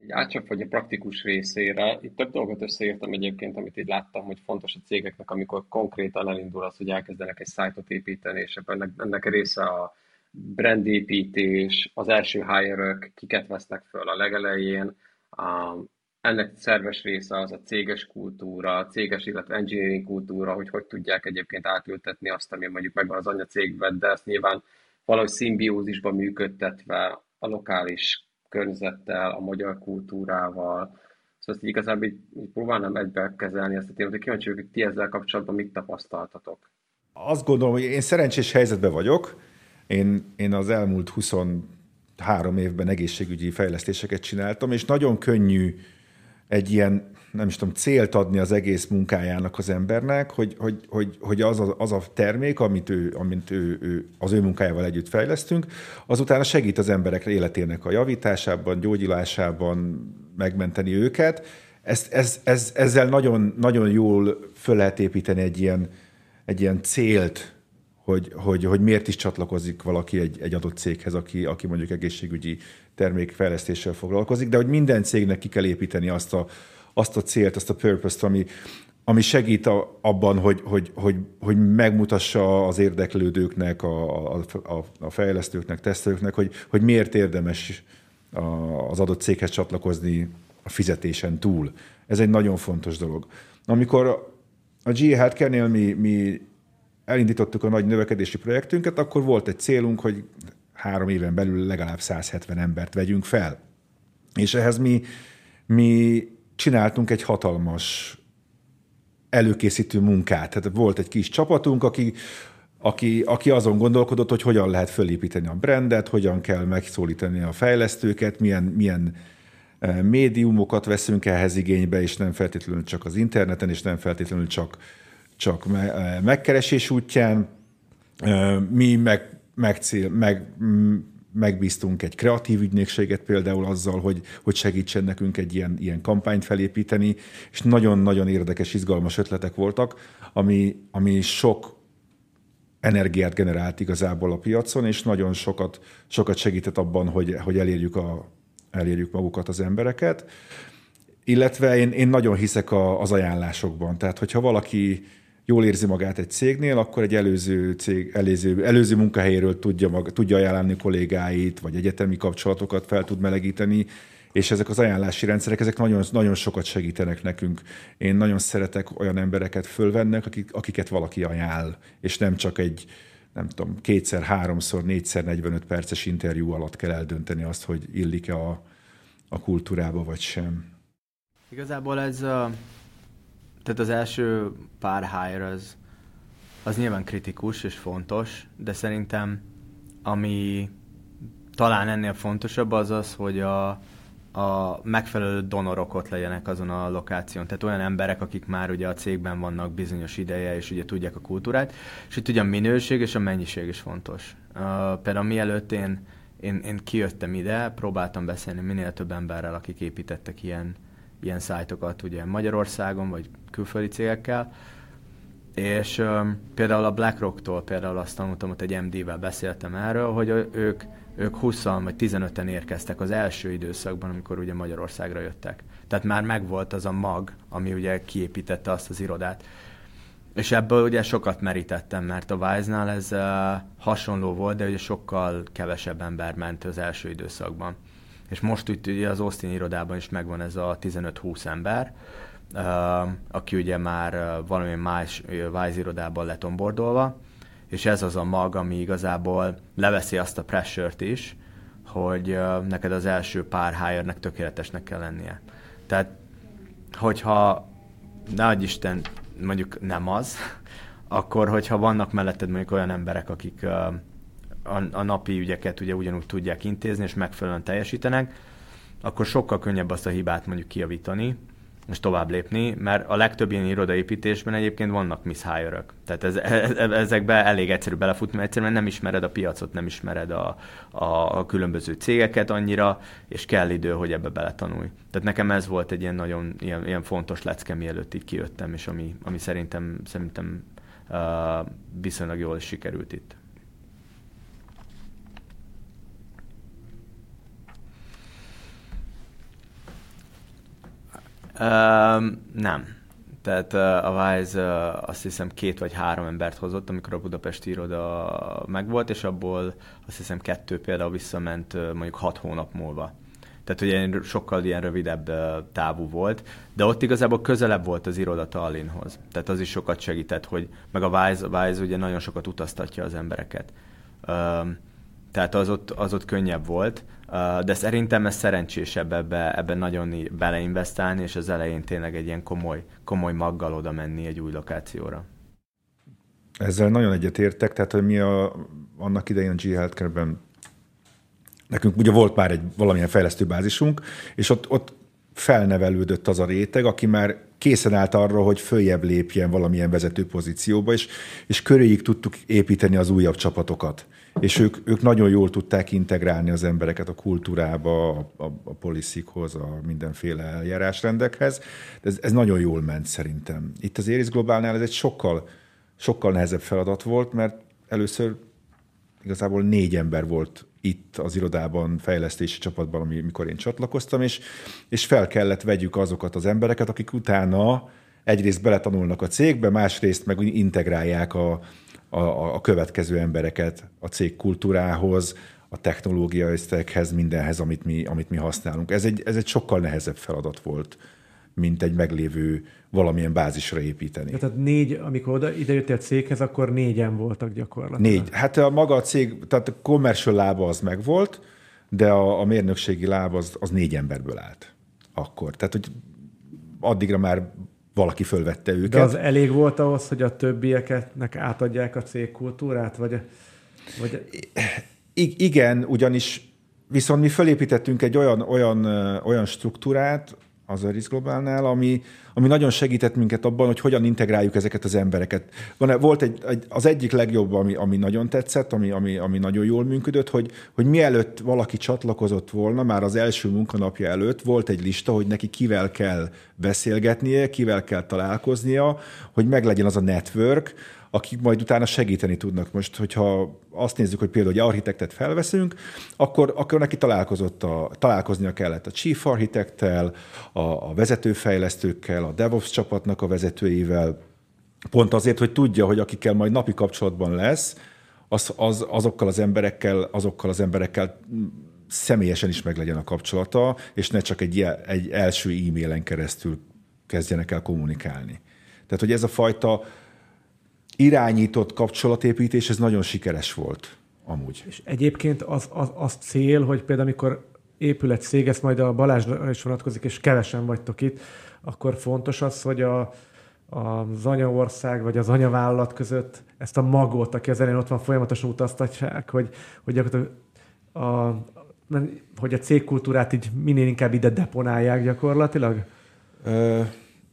egy átcsap a praktikus részére, itt több dolgot összeírtam egyébként, amit így láttam, hogy fontos a cégeknek, amikor konkrétan elindul az, hogy elkezdenek egy szájtot építeni, és ennek, ennek része a brandépítés, az első hire kiket vesznek föl a legelején, a, ennek szerves része az a céges kultúra, a céges, illetve engineering kultúra, hogy hogy tudják egyébként átültetni azt, ami mondjuk megvan az anyacégben, de ezt nyilván valahogy szimbiózisban működtetve a lokális környezettel, a magyar kultúrával. Szóval ezt igazából így, így próbálnám egybe kezelni ezt a témát, hogy kíváncsi vagyok, hogy ti ezzel kapcsolatban mit tapasztaltatok. Azt gondolom, hogy én szerencsés helyzetben vagyok. Én, én az elmúlt 23 évben egészségügyi fejlesztéseket csináltam, és nagyon könnyű egy ilyen, nem is tudom, célt adni az egész munkájának az embernek, hogy, hogy, hogy, hogy az, a, az a termék, amit, ő, amit ő, ő, az ő munkájával együtt fejlesztünk, azután segít az emberek életének a javításában, gyógyulásában, megmenteni őket. Ez, ez, ez, ezzel nagyon, nagyon jól föl lehet építeni egy ilyen, egy ilyen célt, hogy, hogy, hogy miért is csatlakozik valaki egy, egy adott céghez, aki, aki mondjuk egészségügyi termékfejlesztéssel foglalkozik, de hogy minden cégnek ki kell építeni azt a, azt a célt, azt a purpose-t, ami, ami segít a, abban, hogy, hogy, hogy, hogy megmutassa az érdeklődőknek, a, a, a, fejlesztőknek, tesztelőknek, hogy, hogy miért érdemes a, az adott céghez csatlakozni a fizetésen túl. Ez egy nagyon fontos dolog. Amikor a GE Healthcare-nél mi, mi elindítottuk a nagy növekedési projektünket, akkor volt egy célunk, hogy három éven belül legalább 170 embert vegyünk fel. És ehhez mi, mi csináltunk egy hatalmas előkészítő munkát. Tehát volt egy kis csapatunk, aki, aki, aki azon gondolkodott, hogy hogyan lehet fölépíteni a brandet, hogyan kell megszólítani a fejlesztőket, milyen, milyen eh, médiumokat veszünk ehhez igénybe, és nem feltétlenül csak az interneten, és nem feltétlenül csak, csak eh, megkeresés útján. Eh, mi meg megcél, meg, megbíztunk egy kreatív ügynökséget például azzal, hogy, hogy segítsen nekünk egy ilyen, ilyen kampányt felépíteni, és nagyon-nagyon érdekes, izgalmas ötletek voltak, ami, ami sok energiát generált igazából a piacon, és nagyon sokat, sokat segített abban, hogy, hogy elérjük, a, elérjük magukat az embereket. Illetve én, én nagyon hiszek a, az ajánlásokban. Tehát, hogyha valaki jól érzi magát egy cégnél, akkor egy előző, cég, előző, előző munkahelyéről tudja, mag, tudja ajánlani kollégáit, vagy egyetemi kapcsolatokat fel tud melegíteni, és ezek az ajánlási rendszerek, ezek nagyon, nagyon sokat segítenek nekünk. Én nagyon szeretek olyan embereket fölvennek, akik, akiket valaki ajánl, és nem csak egy, nem tudom, kétszer, háromszor, négyszer, 45 perces interjú alatt kell eldönteni azt, hogy illik-e a, a kultúrába, vagy sem. Igazából ez a tehát az első pár hire az, az nyilván kritikus és fontos, de szerintem ami talán ennél fontosabb az az, hogy a, a megfelelő donorok legyenek azon a lokáción. Tehát olyan emberek, akik már ugye a cégben vannak bizonyos ideje, és ugye tudják a kultúrát, és itt ugye a minőség és a mennyiség is fontos. Uh, például mielőtt én, én, én kijöttem ide, próbáltam beszélni minél több emberrel, akik építettek ilyen, ilyen szájtokat ugye Magyarországon, vagy külföldi cégekkel, és um, például a BlackRock-tól például azt tanultam, hogy egy MD-vel beszéltem erről, hogy ők, ők 20 vagy 15-en érkeztek az első időszakban, amikor ugye Magyarországra jöttek. Tehát már megvolt az a mag, ami ugye kiépítette azt az irodát. És ebből ugye sokat merítettem, mert a Wise-nál ez uh, hasonló volt, de ugye sokkal kevesebb ember ment az első időszakban és most ugye az Austin irodában is megvan ez a 15-20 ember, aki ugye már valami más Wise irodában lett onboardolva, és ez az a mag, ami igazából leveszi azt a pressure-t is, hogy neked az első pár hire tökéletesnek kell lennie. Tehát, hogyha ne Isten, mondjuk nem az, akkor hogyha vannak melletted mondjuk olyan emberek, akik a, a napi ügyeket ugye ugyanúgy tudják intézni, és megfelelően teljesítenek, akkor sokkal könnyebb azt a hibát mondjuk kijavítani, és tovább lépni, mert a legtöbb ilyen irodaépítésben egyébként vannak hire Tehát ez, ez, ezekbe elég egyszerű belefutni, mert egyszerűen nem ismered a piacot, nem ismered a, a, a különböző cégeket annyira, és kell idő, hogy ebbe beletanulj. Tehát nekem ez volt egy ilyen nagyon ilyen, ilyen fontos lecke, mielőtt így kijöttem, és ami, ami szerintem, szerintem uh, viszonylag jól sikerült itt. Uh, nem. Tehát a Wise azt hiszem két vagy három embert hozott, amikor a budapesti iroda megvolt, és abból azt hiszem kettő például visszament mondjuk hat hónap múlva. Tehát ugye sokkal ilyen rövidebb távú volt, de ott igazából közelebb volt az iroda Tallinnhoz. Tehát az is sokat segített, hogy meg a Wise, a Wise ugye nagyon sokat utaztatja az embereket. Tehát az ott, az ott könnyebb volt, de szerintem ez szerencsésebb ebbe, ebbe nagyon beleinvestálni, és az elején tényleg egy ilyen komoly, komoly maggal oda menni egy új lokációra. Ezzel nagyon egyetértek, tehát hogy mi a, annak idején a G Healthcare-ben nekünk ugye volt már egy valamilyen fejlesztő bázisunk, és ott, ott felnevelődött az a réteg, aki már készen állt arra, hogy följebb lépjen valamilyen vezető pozícióba, és, és köréig tudtuk építeni az újabb csapatokat. És ők, ők nagyon jól tudták integrálni az embereket a kultúrába, a, a, a policyhoz, a mindenféle eljárásrendekhez. Ez, ez nagyon jól ment szerintem. Itt az Éris Globálnál ez egy sokkal, sokkal nehezebb feladat volt, mert először igazából négy ember volt itt az irodában, fejlesztési csapatban, amikor én csatlakoztam, és, és fel kellett vegyük azokat az embereket, akik utána egyrészt beletanulnak a cégbe, másrészt meg integrálják a, a, a következő embereket a cég kultúrához, a technológiai összeghez, mindenhez, amit mi, amit mi használunk. Ez egy, ez egy sokkal nehezebb feladat volt, mint egy meglévő valamilyen bázisra építeni. Tehát négy, amikor oda, ide jöttél a céghez, akkor négyen voltak gyakorlatilag. Négy. Hát a maga a cég, tehát a commercial lába az megvolt, de a, a mérnökségi láb az, az négy emberből állt akkor. Tehát, hogy addigra már valaki fölvette őket. De az elég volt ahhoz, hogy a többieknek átadják a cégkultúrát? Vagy, vagy... I- igen, ugyanis viszont mi fölépítettünk egy olyan, olyan, olyan struktúrát, az Eris Globálnál, ami, ami nagyon segített minket abban, hogy hogyan integráljuk ezeket az embereket. Volt egy, egy, az egyik legjobb, ami, ami nagyon tetszett, ami, ami, ami nagyon jól működött, hogy, hogy mielőtt valaki csatlakozott volna, már az első munkanapja előtt volt egy lista, hogy neki kivel kell beszélgetnie, kivel kell találkoznia, hogy meglegyen az a network, akik majd utána segíteni tudnak. Most, hogyha azt nézzük, hogy például egy architektet felveszünk, akkor, akkor neki találkozott a, találkoznia kellett a chief architecttel, a, a vezetőfejlesztőkkel, a DevOps csapatnak a vezetőivel, pont azért, hogy tudja, hogy akikkel majd napi kapcsolatban lesz, az, az, azokkal az emberekkel, azokkal az emberekkel személyesen is meglegyen a kapcsolata, és ne csak egy, egy első e-mailen keresztül kezdjenek el kommunikálni. Tehát, hogy ez a fajta irányított kapcsolatépítés, ez nagyon sikeres volt amúgy. És egyébként az, az, az cél, hogy például amikor épül egy cég, ezt majd a Balázsra is vonatkozik, és kevesen vagytok itt, akkor fontos az, hogy a, az anyaország vagy az anyavállalat között ezt a magot, aki az elején ott van, folyamatosan utaztatják, hogy, hogy a, a, hogy a cégkultúrát így minél inkább ide deponálják gyakorlatilag? Ö,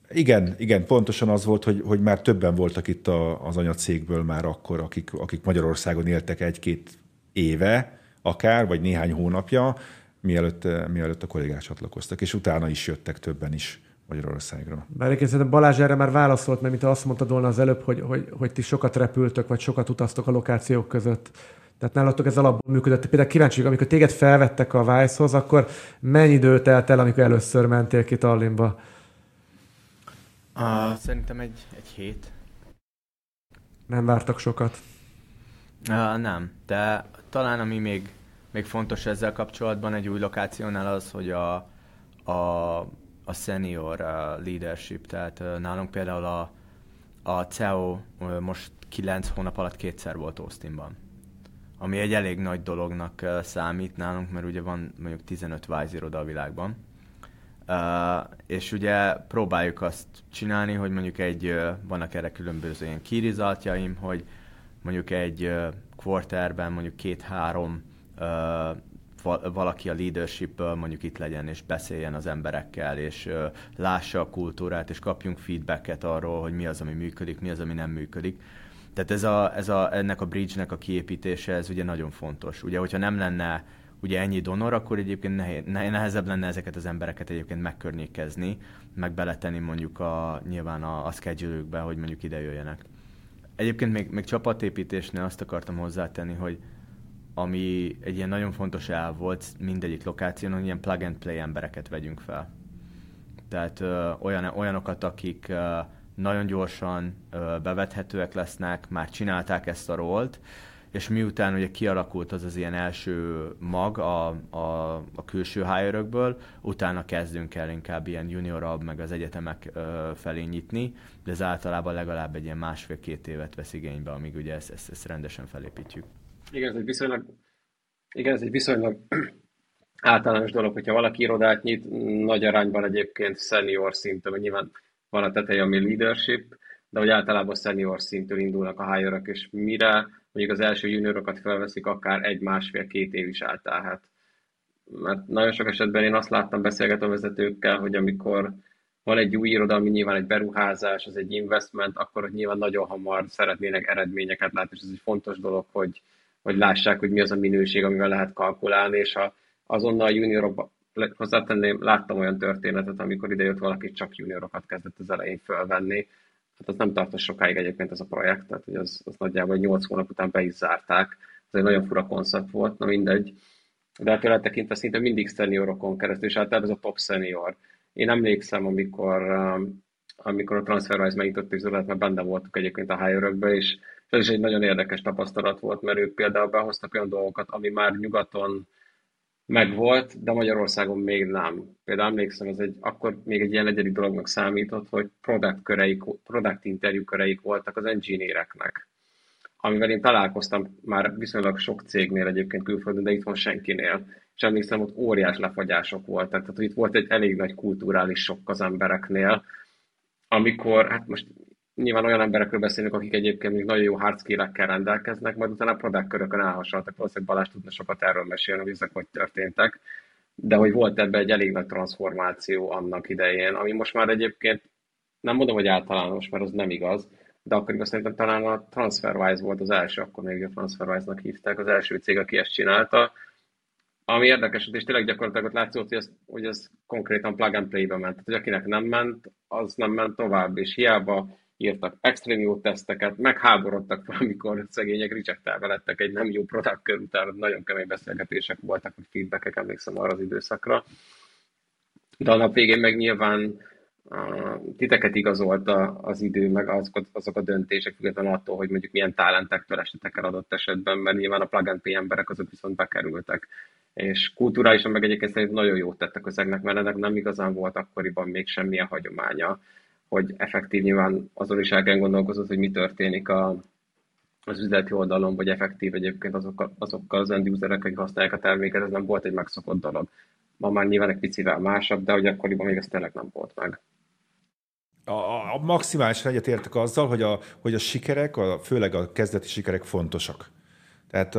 igen, igen, pontosan az volt, hogy, hogy már többen voltak itt a, az anyacégből már akkor, akik, akik Magyarországon éltek egy-két éve, akár, vagy néhány hónapja, mielőtt, mielőtt a kollégák csatlakoztak, és utána is jöttek többen is Magyarországra. Bár egyébként Balázs erre már válaszolt, mert mint azt mondtad volna az előbb, hogy, hogy, hogy ti sokat repültök, vagy sokat utaztok a lokációk között. Tehát nálatok ez alapból működött. Például kíváncsi amikor téged felvettek a Vice-hoz, akkor mennyi idő telt el, amikor először mentél ki Tallinnba? Uh, szerintem egy, egy hét. Nem vártak sokat? Uh, nem, de talán ami még, még fontos ezzel kapcsolatban egy új lokációnál az, hogy a, a, a senior leadership, tehát uh, nálunk például a, a CEO uh, most kilenc hónap alatt kétszer volt Austinban. Ami egy elég nagy dolognak uh, számít nálunk, mert ugye van mondjuk 15 Wise iroda a világban Uh, és ugye próbáljuk azt csinálni, hogy mondjuk egy, uh, vannak erre különböző ilyen kirizaltjaim, hogy mondjuk egy uh, quarterben mondjuk két-három valaki a leadershipből mondjuk itt legyen, és beszéljen az emberekkel, és lássa a kultúrát, és kapjunk feedbacket arról, hogy mi az, ami működik, mi az, ami nem működik. Tehát ez a, ez a, ennek a bridge-nek a kiépítése, ez ugye nagyon fontos. Ugye, hogyha nem lenne ugye ennyi donor, akkor egyébként nehéz, nehezebb lenne ezeket az embereket egyébként megkörnyékezni, meg beletenni mondjuk a, nyilván a, a schedule hogy mondjuk ide jöjjenek. Egyébként még, még csapatépítésnél azt akartam hozzátenni, hogy ami egy ilyen nagyon fontos el volt mindegyik lokáción, hogy ilyen plug and play embereket vegyünk fel. Tehát ö, olyan, olyanokat, akik ö, nagyon gyorsan ö, bevethetőek lesznek, már csinálták ezt a rolt, és miután ugye kialakult az az ilyen első mag a, a, a külső hire utána kezdünk el inkább ilyen juniorabb, meg az egyetemek ö, felé nyitni, de ez általában legalább egy ilyen másfél-két évet vesz igénybe, amíg ugye ezt, ezt, ezt rendesen felépítjük. Igen, ez egy viszonylag, igen, ez egy viszonylag általános dolog, hogyha valaki irodát nyit, nagy arányban egyébként senior szinten, vagy nyilván van a teteje, ami leadership, de hogy általában senior szintől indulnak a hire és mire mondjuk az első juniorokat felveszik, akár egy, másfél, két év is eltelhet. Mert nagyon sok esetben én azt láttam beszélgető vezetőkkel, hogy amikor van egy új iroda, ami nyilván egy beruházás, az egy investment, akkor hogy nyilván nagyon hamar szeretnének eredményeket látni, és ez egy fontos dolog, hogy, hogy lássák, hogy mi az a minőség, amivel lehet kalkulálni, és ha azonnal juniorok hozzátenném, láttam olyan történetet, amikor ide jött valaki, csak juniorokat kezdett az elején fölvenni, hát az nem tartott sokáig egyébként ez a projekt, tehát hogy az, az nagyjából 8 hónap után be is zárták, ez egy nagyon fura koncept volt, na mindegy. De hát tőle tekintve szinte mindig szeniorokon keresztül, és általában ez a top senior. Én emlékszem, amikor, um, amikor a TransferWise megnyitott üzletet, mert benne voltunk egyébként a hire és ez is egy nagyon érdekes tapasztalat volt, mert ők például behoztak olyan dolgokat, ami már nyugaton megvolt, de Magyarországon még nem. Például emlékszem, ez egy, akkor még egy ilyen egyedi dolognak számított, hogy product, köreik, product interjú köreik voltak az engineereknek, amivel én találkoztam már viszonylag sok cégnél egyébként külföldön, de itthon senkinél. És emlékszem, ott óriás lefagyások voltak. Tehát, itt volt egy elég nagy kulturális sok az embereknél, amikor, hát most nyilván olyan emberekről beszélünk, akik egyébként még nagyon jó hard skill-ekkel rendelkeznek, majd utána a product körökön elhasaltak. Valószínűleg Balázs tudna sokat erről mesélni, hogy ezek hogy történtek. De hogy volt ebbe egy elég nagy transformáció annak idején, ami most már egyébként nem mondom, hogy általános, mert az nem igaz, de akkoriban szerintem talán a TransferWise volt az első, akkor még a TransferWise-nak hívták, az első cég, aki ezt csinálta. Ami érdekes, és tényleg gyakorlatilag ott látszott, hogy ez, hogy ez konkrétan plug and play-be ment. Tehát, hogy akinek nem ment, az nem ment tovább, és hiába írtak extrém jó teszteket, megháborodtak fel, amikor szegények rejectelve lettek egy nem jó product kör után, nagyon kemény beszélgetések voltak, hogy feedbackek, emlékszem arra az időszakra. De a nap végén meg nyilván uh, titeket igazolta az idő, meg azok, azok a döntések, függetlenül attól, hogy mondjuk milyen talentektől estetek el adott esetben, mert nyilván a plug and emberek azok viszont bekerültek. És kulturálisan meg egyébként szerintem nagyon jót tettek közegnek, mert ennek nem igazán volt akkoriban még semmilyen hagyománya hogy effektív nyilván azon is el kell gondolkozni, hogy mi történik a, az üzleti oldalon, vagy effektív egyébként azokkal, azokkal az end userek, akik használják a terméket, ez nem volt egy megszokott dolog. Ma már nyilván egy picivel másabb, de hogy akkoriban még ez tényleg nem volt meg. A, a maximálisan egyetértek azzal, hogy a, hogy a sikerek, a, főleg a kezdeti sikerek fontosak. Tehát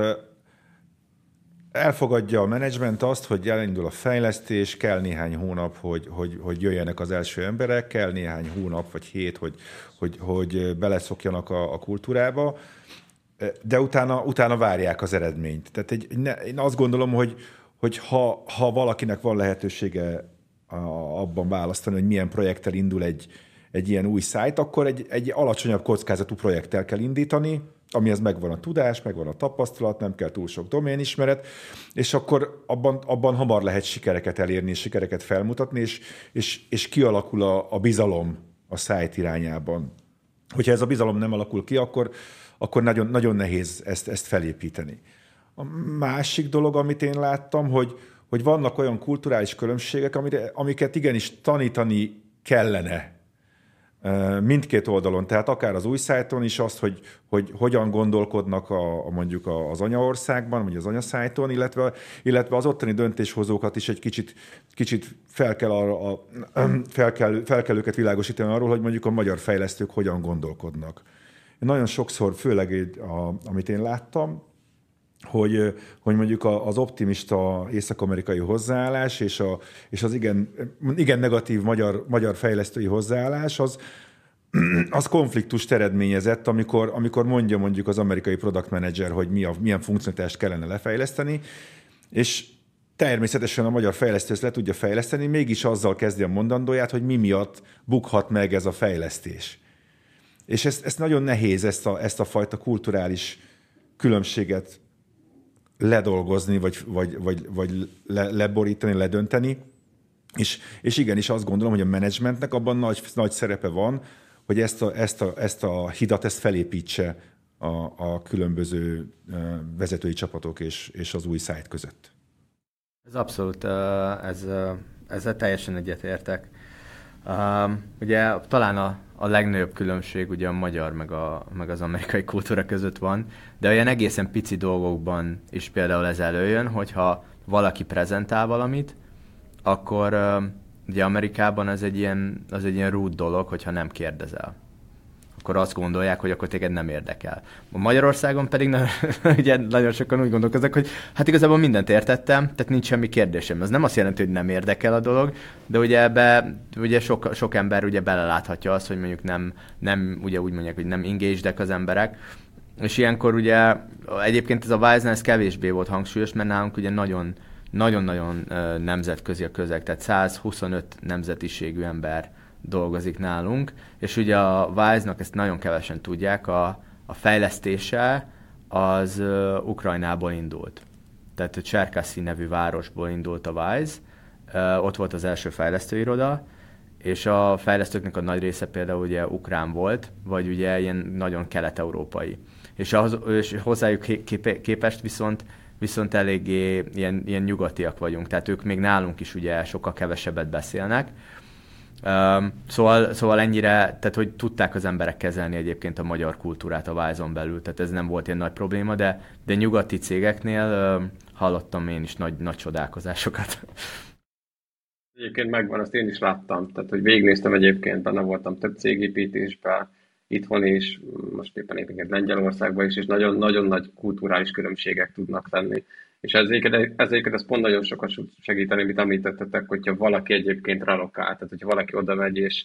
elfogadja a menedzsment azt, hogy elindul a fejlesztés, kell néhány hónap, hogy, hogy, hogy jöjjenek az első emberek, kell néhány hónap vagy hét, hogy, hogy, hogy beleszokjanak a, a kultúrába, de utána, utána várják az eredményt. Tehát egy, ne, én azt gondolom, hogy, hogy ha, ha valakinek van lehetősége abban választani, hogy milyen projekttel indul egy, egy ilyen új szájt, akkor egy, egy alacsonyabb kockázatú projekttel kell indítani, amihez megvan a tudás, megvan a tapasztalat, nem kell túl sok doménismeret, és akkor abban, abban hamar lehet sikereket elérni, és sikereket felmutatni, és, és, és kialakul a, a bizalom a szájt irányában. Hogyha ez a bizalom nem alakul ki, akkor, akkor nagyon, nagyon nehéz ezt, ezt felépíteni. A másik dolog, amit én láttam, hogy, hogy vannak olyan kulturális különbségek, amire, amiket igenis tanítani kellene mindkét oldalon, tehát akár az új szájton is azt, hogy, hogy hogyan gondolkodnak a, a mondjuk az anyaországban, vagy az anyaszájton, illetve, illetve az ottani döntéshozókat is egy kicsit, kicsit fel, kell arra, a, fel, kell, fel kell őket világosítani arról, hogy mondjuk a magyar fejlesztők hogyan gondolkodnak. Nagyon sokszor, főleg a, amit én láttam, hogy, hogy mondjuk az optimista észak-amerikai hozzáállás és, a, és az igen, igen negatív magyar, magyar fejlesztői hozzáállás az, az konfliktust eredményezett, amikor, amikor mondja mondjuk az amerikai product manager, hogy mi a, milyen funkcionalitást kellene lefejleszteni, és természetesen a magyar fejlesztő ezt le tudja fejleszteni, mégis azzal kezdi a mondandóját, hogy mi miatt bukhat meg ez a fejlesztés. És ezt, ezt nagyon nehéz, ezt a, ezt a fajta kulturális különbséget ledolgozni, vagy, vagy, vagy, vagy le, leborítani, ledönteni. És, és igenis azt gondolom, hogy a menedzsmentnek abban nagy, nagy szerepe van, hogy ezt a, ezt, a, ezt a hidat ezt felépítse a, a különböző vezetői csapatok és, és az új szájt között. Ez abszolút, ez, ezzel teljesen egyetértek. Ugye talán a, a legnagyobb különbség ugye a magyar meg, a, meg az amerikai kultúra között van, de olyan egészen pici dolgokban is például ez előjön, hogyha valaki prezentál valamit, akkor ugye Amerikában ez egy ilyen, az egy ilyen rút dolog, hogyha nem kérdezel akkor azt gondolják, hogy akkor téged nem érdekel. Magyarországon pedig nagyon, ugye nagyon sokan úgy gondolkoznak, hogy hát igazából mindent értettem, tehát nincs semmi kérdésem. Ez nem azt jelenti, hogy nem érdekel a dolog, de ugye ebbe ugye sok, sok ember ugye beleláthatja azt, hogy mondjuk nem, nem ugye úgy mondják, hogy nem engaged az emberek, és ilyenkor ugye egyébként ez a Wise ez kevésbé volt hangsúlyos, mert nálunk ugye nagyon nagyon-nagyon nemzetközi a közeg, tehát 125 nemzetiségű ember dolgozik nálunk, és ugye a Wise-nak ezt nagyon kevesen tudják, a, a fejlesztése az uh, Ukrajnából indult. Tehát a Cserkaszi nevű városból indult a Wise, uh, ott volt az első fejlesztőiroda, és a fejlesztőknek a nagy része például ugye ukrán volt, vagy ugye ilyen nagyon kelet-európai. És, az, és hozzájuk képest viszont viszont eléggé ilyen, ilyen nyugatiak vagyunk, tehát ők még nálunk is ugye sokkal kevesebbet beszélnek, Um, szóval, szóval ennyire, tehát hogy tudták az emberek kezelni egyébként a magyar kultúrát a Vájzon belül, tehát ez nem volt ilyen nagy probléma, de, de nyugati cégeknél um, hallottam én is nagy, nagy csodálkozásokat. Egyébként megvan, azt én is láttam, tehát hogy végignéztem egyébként, benne voltam több cégépítésben, itthon is, most éppen egyébként Lengyelországban is, és nagyon-nagyon nagy kulturális különbségek tudnak lenni. És ezért, ezért ez pont nagyon sokat segíteni, amit említettetek, hogyha valaki egyébként relokál, tehát hogyha valaki oda megy, és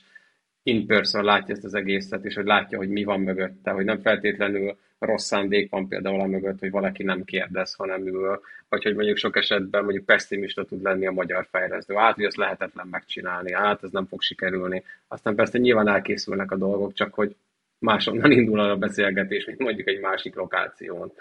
in person látja ezt az egészet, és hogy látja, hogy mi van mögötte, hogy nem feltétlenül rossz szándék van például a mögött, hogy valaki nem kérdez, hanem ül, vagy hogy mondjuk sok esetben mondjuk pessimista tud lenni a magyar fejlesztő. Át, hogy ezt lehetetlen megcsinálni, át, ez nem fog sikerülni. Aztán persze nyilván elkészülnek a dolgok, csak hogy máshonnan indul a beszélgetés, mint mondjuk egy másik lokáción.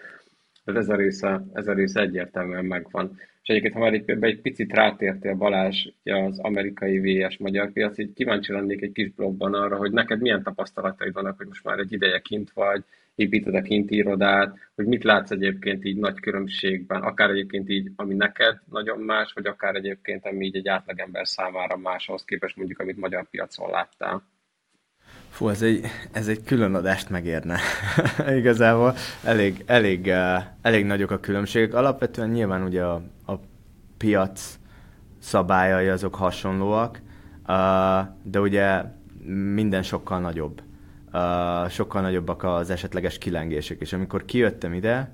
Tehát ez a része, ez a része egyértelműen megvan. És egyébként, ha már egy, egy picit rátértél Balázs az amerikai VS magyar piac, így kíváncsi lennék egy kis blogban arra, hogy neked milyen tapasztalataid vannak, hogy most már egy ideje kint vagy, építed a kinti irodát, hogy mit látsz egyébként így nagy különbségben, akár egyébként így, ami neked nagyon más, vagy akár egyébként, ami így egy átlagember számára más, ahhoz képest mondjuk, amit magyar piacon láttál. Fú, ez egy, ez egy külön adást megérne. Igazából elég, elég, uh, elég nagyok a különbségek. Alapvetően nyilván ugye a, a piac szabályai azok hasonlóak, uh, de ugye minden sokkal nagyobb. Uh, sokkal nagyobbak az esetleges kilengések, és amikor kijöttem ide,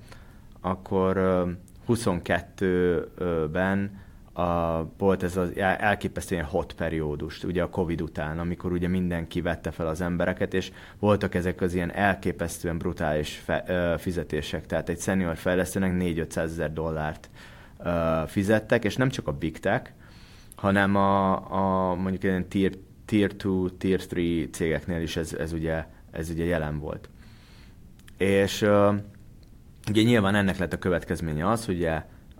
akkor uh, 22-ben a, volt ez az elképesztően hot periódus, ugye a Covid után, amikor ugye mindenki vette fel az embereket, és voltak ezek az ilyen elképesztően brutális fe, ö, fizetések, tehát egy senior fejlesztőnek 4-500 ezer dollárt ö, fizettek, és nem csak a big tech, hanem a, a mondjuk ilyen tier, tier 2, tier 3 cégeknél is ez, ez, ugye, ez ugye jelen volt. És ö, ugye nyilván ennek lett a következménye az, hogy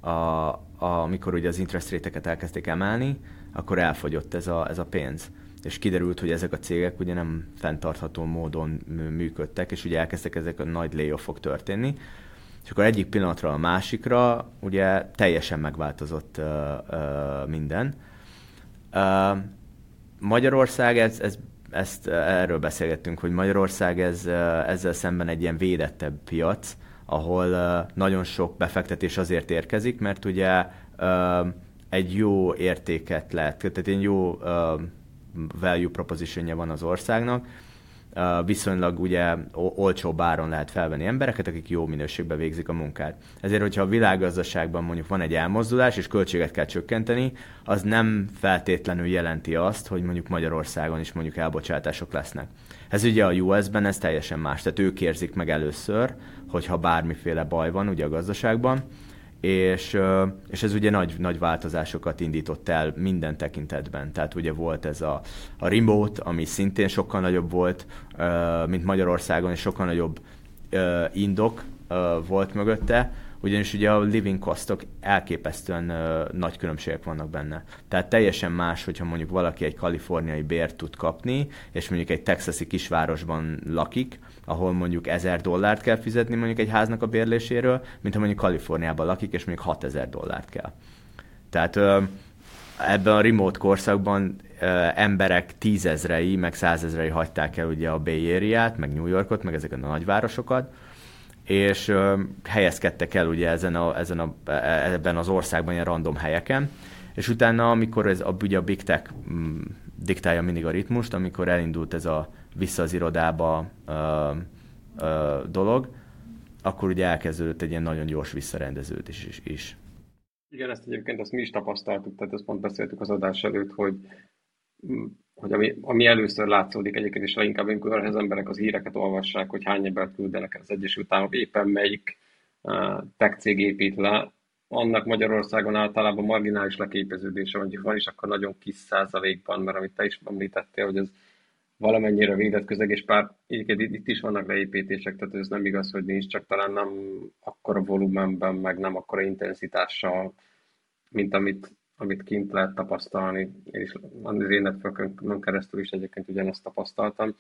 a, amikor ugye az interest rate elkezdték emelni, akkor elfogyott ez a, ez a pénz. És kiderült, hogy ezek a cégek ugye nem fenntartható módon működtek, és ugye elkezdtek ezek a nagy layoffok történni. És akkor egyik pillanatra a másikra ugye teljesen megváltozott uh, uh, minden. Uh, Magyarország, ez, ez, ezt erről beszélgettünk, hogy Magyarország ez, ezzel szemben egy ilyen védettebb piac, ahol nagyon sok befektetés azért érkezik, mert ugye egy jó értéket lehet, tehát egy jó value propositionja van az országnak, viszonylag ugye olcsóbb áron lehet felvenni embereket, akik jó minőségben végzik a munkát. Ezért, hogyha a világgazdaságban mondjuk van egy elmozdulás, és költséget kell csökkenteni, az nem feltétlenül jelenti azt, hogy mondjuk Magyarországon is mondjuk elbocsátások lesznek. Ez ugye a US-ben ez teljesen más, tehát ők érzik meg először, hogyha bármiféle baj van ugye a gazdaságban, és, és ez ugye nagy, nagy változásokat indított el minden tekintetben. Tehát ugye volt ez a, a remote, ami szintén sokkal nagyobb volt, mint Magyarországon, és sokkal nagyobb indok volt mögötte, ugyanis ugye a living costok elképesztően nagy különbségek vannak benne. Tehát teljesen más, hogyha mondjuk valaki egy kaliforniai bért tud kapni, és mondjuk egy texasi kisvárosban lakik, ahol mondjuk 1000 dollárt kell fizetni mondjuk egy háznak a bérléséről, mint ha mondjuk Kaliforniában lakik, és mondjuk 6000 dollárt kell. Tehát ebben a remote korszakban emberek tízezrei, meg százezrei hagyták el ugye a Bay Area-t, meg New Yorkot, meg ezeket a nagyvárosokat, és helyezkedtek el ugye ezen a, ezen a, e, ebben az országban ilyen random helyeken, és utána, amikor ez a, ugye a Big Tech mm, diktálja mindig a ritmust, amikor elindult ez a vissza az irodába ö, ö, dolog, akkor ugye elkezdődött egy ilyen nagyon gyors visszarendeződés is. is. Igen, ezt egyébként azt mi is tapasztaltuk, tehát ezt pont beszéltük az adás előtt, hogy, hogy ami, ami először látszódik egyébként is leginkább, amikor az emberek az híreket olvassák, hogy hány embert küldenek az Egyesült Államok, éppen melyik uh, tech cég épít le, annak Magyarországon általában marginális leképeződése van, van is akkor nagyon kis százalékban, mert amit te is említettél, hogy ez valamennyire védett közeg, és pár, egyébként itt is vannak leépítések, tehát ez nem igaz, hogy nincs, csak talán nem akkora volumenben, meg nem akkora intenzitással, mint amit, amit kint lehet tapasztalni. Én is az én networkön keresztül is egyébként ugyanezt tapasztaltam.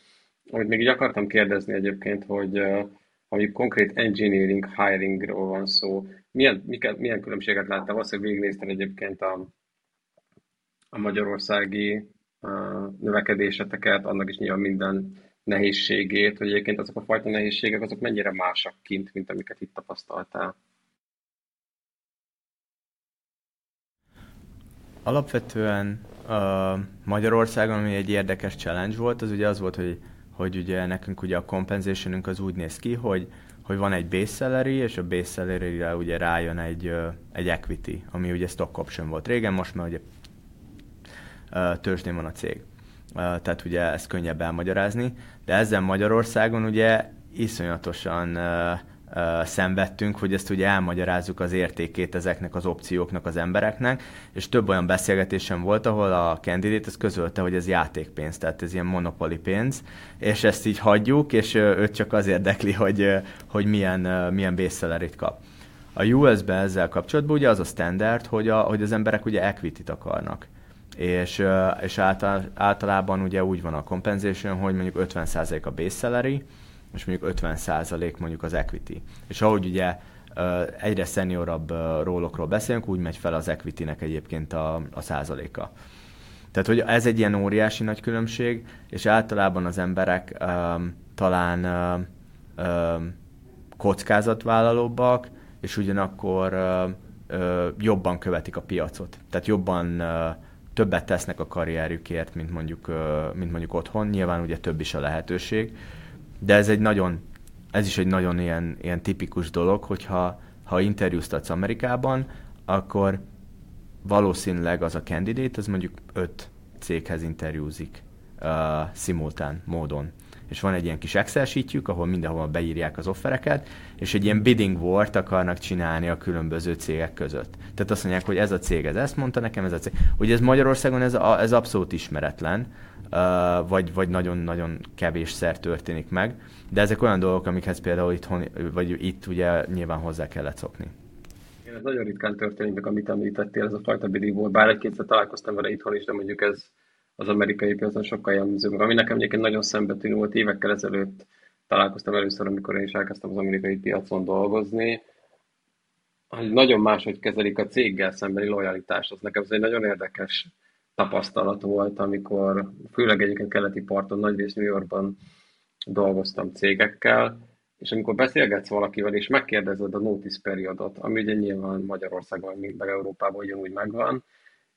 Amit még így akartam kérdezni egyébként, hogy mondjuk konkrét engineering hiringról van szó, milyen, miket, milyen különbséget láttál? Valószínűleg végignéztem egyébként a, a magyarországi növekedéseteket, annak is nyilván minden nehézségét, hogy egyébként azok a fajta nehézségek, azok mennyire másak kint, mint amiket itt tapasztaltál? Alapvetően uh, Magyarországon, ami egy érdekes challenge volt, az ugye az volt, hogy, hogy ugye nekünk ugye a compensationünk az úgy néz ki, hogy, hogy van egy base salary, és a base salary ugye rájön egy, egy equity, ami ugye stock option volt régen, most már ugye tőzsdén van a cég. Tehát ugye ezt könnyebb elmagyarázni, de ezzel Magyarországon ugye iszonyatosan szenvedtünk, hogy ezt ugye elmagyarázzuk az értékét ezeknek az opcióknak az embereknek, és több olyan beszélgetésem volt, ahol a candidate ezt közölte, hogy ez játékpénz, tehát ez ilyen monopoli pénz, és ezt így hagyjuk, és őt csak az érdekli, hogy, hogy milyen, milyen base kap. A US-ben ezzel kapcsolatban ugye az a standard, hogy, a, hogy az emberek ugye equity-t akarnak és, és által, általában ugye úgy van a compensation, hogy mondjuk 50% a base salary, és mondjuk 50% mondjuk az equity. És ahogy ugye egyre szeniorabb rólokról beszélünk, úgy megy fel az equity-nek egyébként a, a százaléka. Tehát, hogy ez egy ilyen óriási nagy különbség, és általában az emberek um, talán um, kockázatvállalóbbak, és ugyanakkor uh, uh, jobban követik a piacot. Tehát jobban uh, többet tesznek a karrierjükért, mint mondjuk, mint mondjuk otthon. Nyilván ugye több is a lehetőség, de ez egy nagyon, ez is egy nagyon ilyen, ilyen tipikus dolog, hogyha ha interjúztatsz Amerikában, akkor valószínűleg az a candidate, az mondjuk öt céghez interjúzik uh, szimultán módon és van egy ilyen kis Excel sheetjük, ahol mindenhol beírják az offereket, és egy ilyen bidding war akarnak csinálni a különböző cégek között. Tehát azt mondják, hogy ez a cég, ez ezt mondta nekem, ez a cég. Ugye ez Magyarországon ez, a, ez abszolút ismeretlen, vagy, vagy nagyon-nagyon kevésszer történik meg, de ezek olyan dolgok, amikhez például itthon, vagy itt ugye nyilván hozzá kellett szokni. Igen, ez nagyon ritkán történik amit említettél, ez a fajta bidding war. Bár egy-kétszer találkoztam vele itthon is, de mondjuk ez az amerikai piacon sokkal jellemzőbb. Ami nekem egyébként nagyon szembetűnő volt, évekkel ezelőtt találkoztam először, amikor én is elkezdtem az amerikai piacon dolgozni, hogy nagyon máshogy kezelik a céggel szembeni lojalitást. Az nekem ez egy nagyon érdekes tapasztalat volt, amikor főleg egyébként keleti parton, nagyrészt New Yorkban dolgoztam cégekkel, és amikor beszélgetsz valakivel, és megkérdezed a notice periodot, ami ugye nyilván Magyarországon, meg Európában ugyanúgy megvan,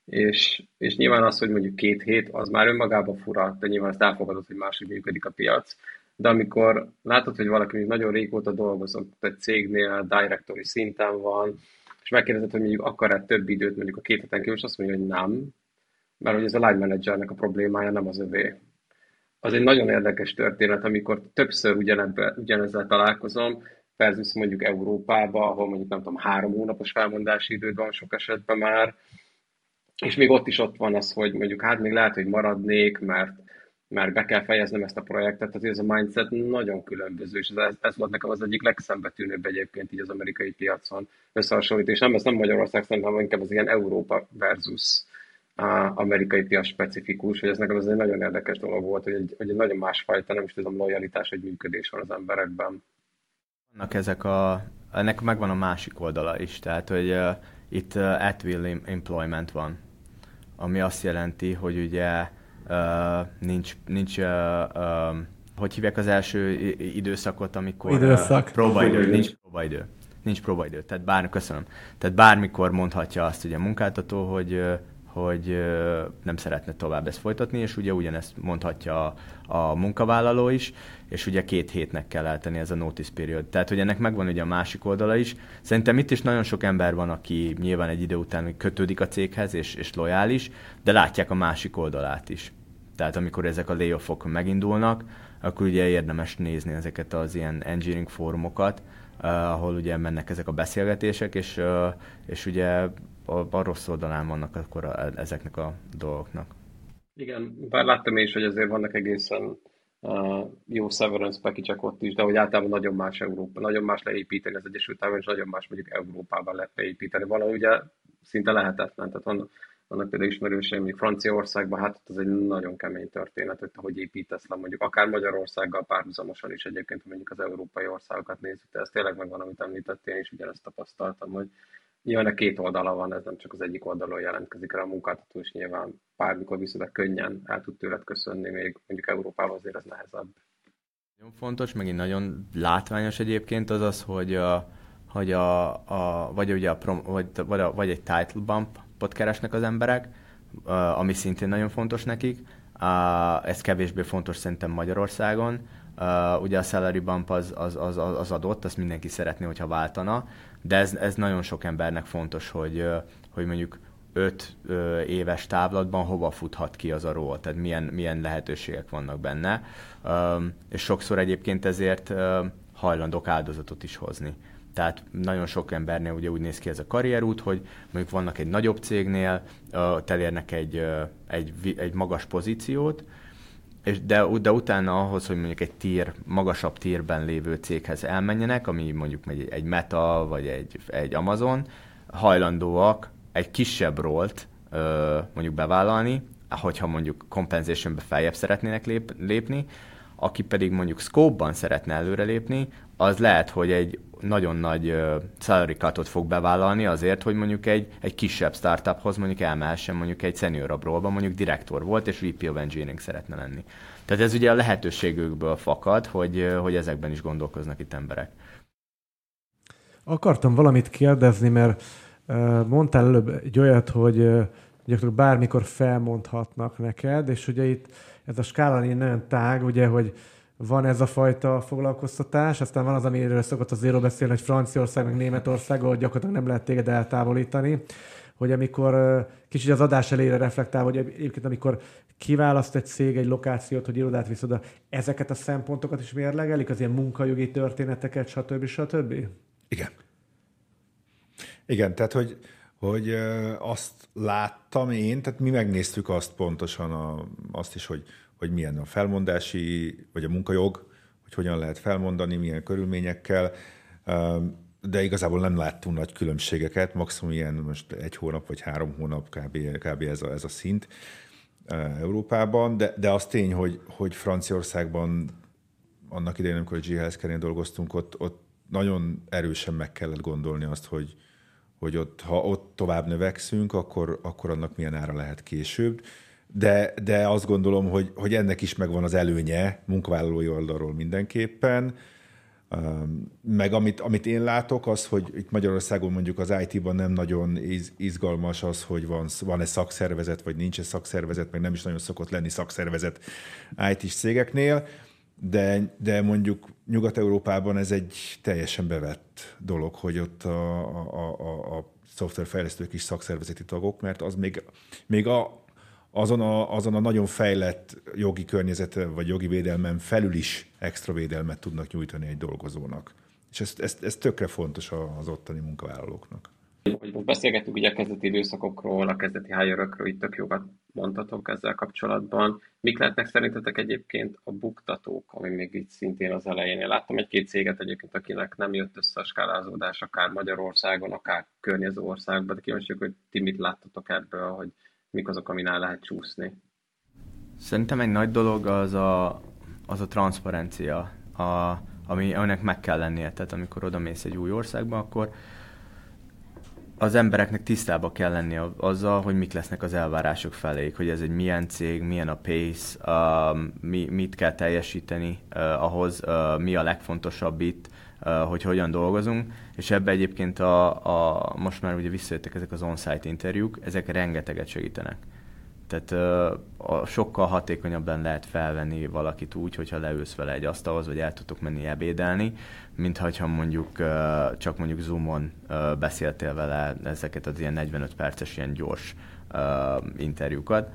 és, és nyilván az, hogy mondjuk két hét, az már önmagában fura, de nyilván ezt elfogadod, hogy máshogy működik a piac. De amikor látod, hogy valaki még nagyon régóta dolgozott egy cégnél, directory szinten van, és megkérdezed, hogy mondjuk akar-e több időt mondjuk a két héten kívül, és azt mondja, hogy nem, mert hogy ez a line managernek a problémája, nem az övé. Az egy nagyon érdekes történet, amikor többször ugyanebbe, ugyanezzel találkozom, versus mondjuk Európába, ahol mondjuk nem tudom, három hónapos felmondási időd van sok esetben már, és még ott is ott van az, hogy mondjuk hát még lehet, hogy maradnék, mert, mert be kell fejeznem ezt a projektet, tehát ez a mindset nagyon különböző, és ez, ez volt nekem az egyik legszembetűnőbb egyébként így az amerikai piacon összehasonlítani, és nem ez nem Magyarország szemben, hanem inkább az ilyen Európa versus a amerikai piac specifikus, hogy ez nekem ez egy nagyon érdekes dolog volt, hogy egy, hogy egy nagyon másfajta, nem is tudom, lojalitás, egy működés van az emberekben. Vannak ezek a, ennek megvan a másik oldala is, tehát hogy uh, itt uh, at will employment van, ami azt jelenti, hogy ugye nincs, nincs hogy hívják az első időszakot, amikor... Időszak. Próbaidő, nincs próbaidő. Nincs próbaidő. Tehát bár, köszönöm. Tehát bármikor mondhatja azt ugye a munkáltató, hogy hogy nem szeretne tovább ezt folytatni, és ugye ugyanezt mondhatja a, a munkavállaló is, és ugye két hétnek kell eltenni ez a notice period. Tehát, hogy ennek megvan ugye a másik oldala is. Szerintem itt is nagyon sok ember van, aki nyilván egy idő után kötődik a céghez, és, és lojális, de látják a másik oldalát is. Tehát amikor ezek a layoffok megindulnak, akkor ugye érdemes nézni ezeket az ilyen engineering fórumokat, ahol ugye mennek ezek a beszélgetések, és, és ugye a, rossz oldalán vannak akkor a, ezeknek a dolgoknak. Igen, bár láttam is, hogy azért vannak egészen uh, jó severance package ott is, de hogy általában nagyon más Európa, nagyon más leépíteni az Egyesült Államok, és nagyon más mondjuk Európában lehet leépíteni. Valahogy ugye szinte lehetetlen, tehát van, vannak például ismerőseim, mondjuk Franciaországban, hát ez egy nagyon kemény történet, hogy hogy építesz le mondjuk akár Magyarországgal párhuzamosan is egyébként, mondjuk az európai országokat nézzük, de ez tényleg megvan, amit említettél, és ugyanezt tapasztaltam, hogy Nyilván a két oldala van, ez nem csak az egyik oldalon jelentkezik rá a munkáltató, és nyilván bármikor viszont könnyen el tud tőled köszönni, még mondjuk Európában azért ez nehezebb. Nagyon fontos, megint nagyon látványos egyébként az az, hogy, a, hogy a, a, vagy, ugye a prom, vagy, vagy, a, vagy egy title bumpot keresnek az emberek, ami szintén nagyon fontos nekik. Ez kevésbé fontos szerintem Magyarországon. Ugye a salary bump az, az, az, az adott, azt mindenki szeretné, hogyha váltana, de ez, ez nagyon sok embernek fontos, hogy, hogy mondjuk öt éves távlatban hova futhat ki az a ról, tehát milyen, milyen lehetőségek vannak benne, és sokszor egyébként ezért hajlandok áldozatot is hozni. Tehát nagyon sok embernél ugye úgy néz ki ez a karrierút, hogy mondjuk vannak egy nagyobb cégnél, elérnek egy, egy, egy magas pozíciót, és de, de utána ahhoz, hogy mondjuk egy tír, magasabb tírben lévő céghez elmenjenek, ami mondjuk egy, egy Meta vagy egy, egy Amazon, hajlandóak egy kisebb rolt mondjuk bevállalni, hogyha mondjuk compensationbe feljebb szeretnének lép, lépni, aki pedig mondjuk scope-ban szeretne előrelépni, az lehet, hogy egy nagyon nagy uh, salary cutot fog bevállalni azért, hogy mondjuk egy, egy kisebb startuphoz mondjuk elmehessen mondjuk egy szeniorabb rólba, mondjuk direktor volt, és VP of Engineering szeretne lenni. Tehát ez ugye a lehetőségükből fakad, hogy, hogy ezekben is gondolkoznak itt emberek. Akartam valamit kérdezni, mert mondtál előbb egy olyat, hogy gyakorlatilag bármikor felmondhatnak neked, és ugye itt ez a skála nagyon tág, ugye, hogy van ez a fajta foglalkoztatás, aztán van az, amiről szokott az Zéro beszélni, hogy Franciaország, meg Németország, ahol gyakorlatilag nem lehet téged eltávolítani, hogy amikor kicsit az adás elére reflektál, hogy egyébként amikor kiválaszt egy cég egy lokációt, hogy irodát visz oda, ezeket a szempontokat is mérlegelik, az ilyen munkajogi történeteket, stb. stb.? Igen. Igen, tehát hogy, hogy azt láttam én, tehát mi megnéztük azt pontosan, a, azt is, hogy hogy milyen a felmondási, vagy a munkajog, hogy hogyan lehet felmondani, milyen körülményekkel, de igazából nem láttunk nagy különbségeket, maximum ilyen most egy hónap vagy három hónap kb. kb. ez, a, ez a szint Európában, de, de az tény, hogy, hogy Franciaországban annak idején, amikor a G Healthcare-én dolgoztunk, ott, ott nagyon erősen meg kellett gondolni azt, hogy, hogy ott, ha ott tovább növekszünk, akkor, akkor annak milyen ára lehet később de, de azt gondolom, hogy, hogy ennek is megvan az előnye munkavállalói oldalról mindenképpen. Meg amit, amit én látok, az, hogy itt Magyarországon mondjuk az IT-ban nem nagyon izgalmas az, hogy van, van-e szakszervezet, vagy nincs-e szakszervezet, meg nem is nagyon szokott lenni szakszervezet IT-s cégeknél, de, de mondjuk Nyugat-Európában ez egy teljesen bevett dolog, hogy ott a, a, a, a szoftverfejlesztők is szakszervezeti tagok, mert az még, még a, azon a, azon a nagyon fejlett jogi környezeten vagy jogi védelmen felül is extra védelmet tudnak nyújtani egy dolgozónak. És ez, ez, ez tökre fontos az ottani munkavállalóknak. hogy most beszélgettünk ugye a kezdeti időszakokról, a kezdeti hire itt tök jókat mondhatok ezzel kapcsolatban. Mik lehetnek szerintetek egyébként a buktatók, ami még itt szintén az elején? Én láttam egy-két céget egyébként, akinek nem jött össze a skálázódás, akár Magyarországon, akár környező országban, de kíváncsiak, hogy ti mit láttatok ebből, hogy mik azok, aminál lehet csúszni. Szerintem egy nagy dolog az a, az a transzparencia, a, ami, aminek meg kell lennie. Tehát amikor oda mész egy új országba, akkor az embereknek tisztába kell lenni azzal, hogy mik lesznek az elvárások feléig, hogy ez egy milyen cég, milyen a pace, uh, mi, mit kell teljesíteni uh, ahhoz, uh, mi a legfontosabb itt, hogy hogyan dolgozunk, és ebbe egyébként a, a, most már ugye visszajöttek ezek az on-site interjúk, ezek rengeteget segítenek. Tehát a, sokkal hatékonyabban lehet felvenni valakit úgy, hogyha leülsz vele egy asztalhoz, vagy el tudtok menni ebédelni, mint ha mondjuk csak mondjuk Zoomon beszéltél vele ezeket az ilyen 45 perces, ilyen gyors interjúkat.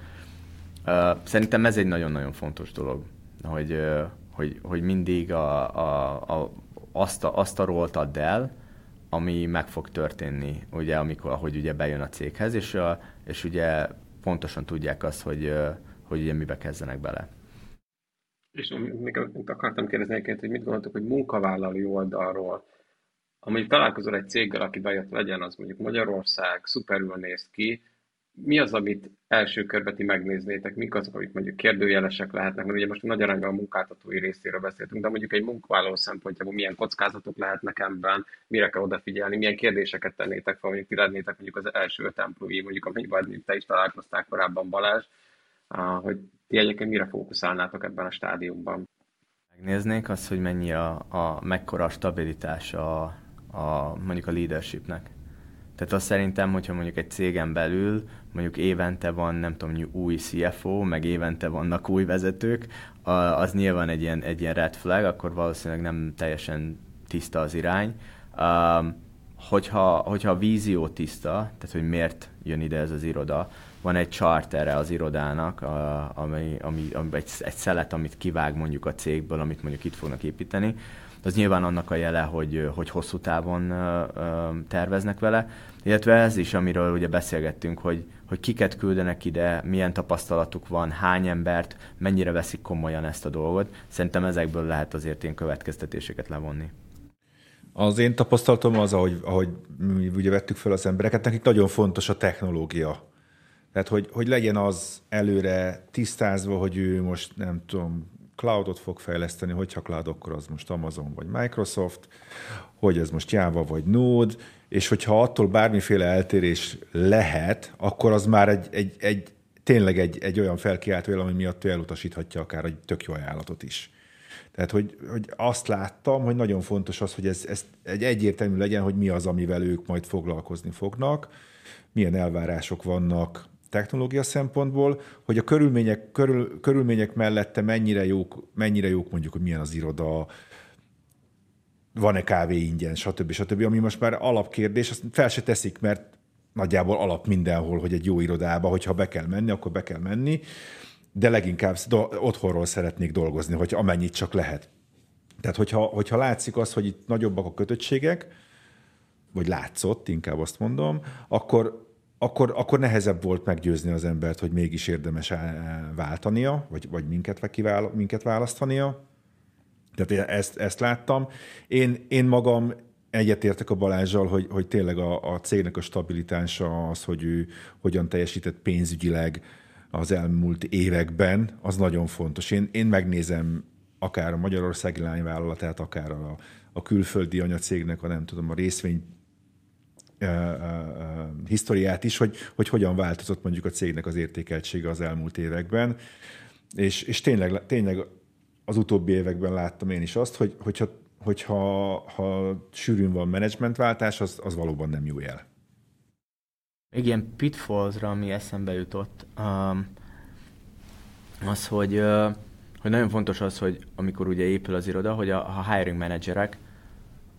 Szerintem ez egy nagyon-nagyon fontos dolog, hogy, hogy, hogy mindig a, a, a, azt, a, azt a rolt add el, ami meg fog történni, ugye, amikor, ahogy ugye bejön a céghez, és, a, és ugye pontosan tudják azt, hogy, hogy ugye mibe kezdenek bele. És még akartam kérdezni hogy mit gondoltok, hogy munkavállalói oldalról, amelyik találkozol egy céggel, aki bejött legyen, az mondjuk Magyarország, szuperül néz ki, mi az, amit első körben ti megnéznétek, mik azok, amik mondjuk kérdőjelesek lehetnek, mert ugye most nagy arányban a munkáltatói részéről beszéltünk, de mondjuk egy munkavállaló szempontjából milyen kockázatok lehetnek ebben, mire kell odafigyelni, milyen kérdéseket tennétek fel, mondjuk ti lennétek mondjuk az első öt employee, mondjuk amennyiben te is találkoztál korábban Balázs, hogy ti egyébként mire fókuszálnátok ebben a stádiumban? Megnéznék azt, hogy mennyi a, a mekkora a stabilitás a, a, mondjuk a leadershipnek. Tehát azt szerintem, hogyha mondjuk egy cégen belül mondjuk évente van, nem tudom, új CFO, meg évente vannak új vezetők, az nyilván egy ilyen, egy ilyen red flag, akkor valószínűleg nem teljesen tiszta az irány. Hogyha, hogyha a vízió tiszta, tehát hogy miért jön ide ez az iroda, van egy chartere az irodának, ami, ami, ami egy, egy szelet, amit kivág mondjuk a cégből, amit mondjuk itt fognak építeni, az nyilván annak a jele, hogy, hogy hosszú távon terveznek vele, illetve ez is, amiről ugye beszélgettünk, hogy, hogy kiket küldenek ide, milyen tapasztalatuk van, hány embert, mennyire veszik komolyan ezt a dolgot. Szerintem ezekből lehet azért ilyen következtetéseket levonni. Az én tapasztalatom az, ahogy, ahogy mi ugye vettük fel az embereket, nekik nagyon fontos a technológia. Tehát, hogy, hogy legyen az előre tisztázva, hogy ő most nem tudom, cloudot fog fejleszteni, hogyha cloud, akkor az most Amazon vagy Microsoft, hogy ez most Java vagy Node, és hogyha attól bármiféle eltérés lehet, akkor az már egy, egy, egy tényleg egy, egy olyan felkiáltó ami miatt ő elutasíthatja akár egy tök jó ajánlatot is. Tehát, hogy, hogy azt láttam, hogy nagyon fontos az, hogy ez, ez egy egyértelmű legyen, hogy mi az, amivel ők majd foglalkozni fognak, milyen elvárások vannak technológia szempontból, hogy a körülmények, körül, körülmények mellette mennyire jók, mennyire jók mondjuk, hogy milyen az iroda, van-e kávé ingyen, stb. stb., ami most már alapkérdés, azt fel se teszik, mert nagyjából alap mindenhol, hogy egy jó irodába, hogyha be kell menni, akkor be kell menni, de leginkább otthonról szeretnék dolgozni, hogy amennyit csak lehet. Tehát, hogyha, hogyha látszik az, hogy itt nagyobbak a kötöttségek, vagy látszott, inkább azt mondom, akkor, akkor, akkor nehezebb volt meggyőzni az embert, hogy mégis érdemes váltania, vagy, vagy minket, kivál, minket választania. Tehát ezt, ezt láttam. Én, én magam egyetértek a Balázsjal, hogy, hogy tényleg a, a cégnek a stabilitása az, hogy ő hogyan teljesített pénzügyileg az elmúlt években, az nagyon fontos. Én, én megnézem akár a Magyarországi lányvállalatát, akár a, a külföldi anyacégnek a nem tudom, a részvény historiát is, hogy, hogy hogyan változott mondjuk a cégnek az értékeltsége az elmúlt években. És, és tényleg, tényleg az utóbbi években láttam én is azt, hogy, hogyha, hogyha ha sűrűn van menedzsmentváltás, az, az valóban nem jó jel. Még ilyen pitfallsra, ami eszembe jutott, um, az, hogy, hogy nagyon fontos az, hogy amikor ugye épül az iroda, hogy a, a hiring managerek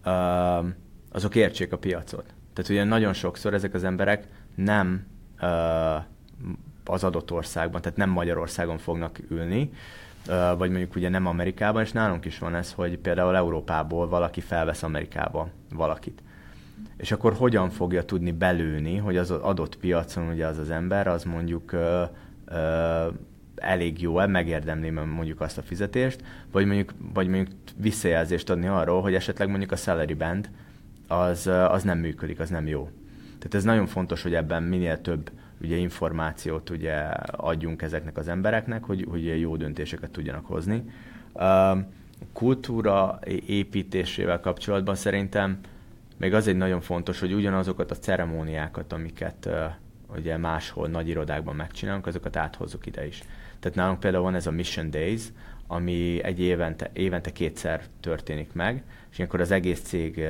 uh, azok értsék a piacot. Tehát ugye nagyon sokszor ezek az emberek nem uh, az adott országban, tehát nem Magyarországon fognak ülni, vagy mondjuk ugye nem Amerikában, és nálunk is van ez, hogy például Európából valaki felvesz Amerikába valakit. és akkor hogyan fogja tudni belőni, hogy az adott piacon ugye az az ember, az mondjuk ö, ö, elég jó-e, megérdemli mondjuk azt a fizetést, vagy mondjuk, vagy mondjuk visszajelzést adni arról, hogy esetleg mondjuk a salary band az, az nem működik, az nem jó. Tehát ez nagyon fontos, hogy ebben minél több ugye információt ugye adjunk ezeknek az embereknek, hogy, hogy jó döntéseket tudjanak hozni. Kultúra építésével kapcsolatban szerintem még az egy nagyon fontos, hogy ugyanazokat a ceremóniákat, amiket ugye máshol nagy irodákban megcsinálunk, azokat áthozzuk ide is. Tehát nálunk például van ez a Mission Days, ami egy évente, évente kétszer történik meg, és ilyenkor az egész cég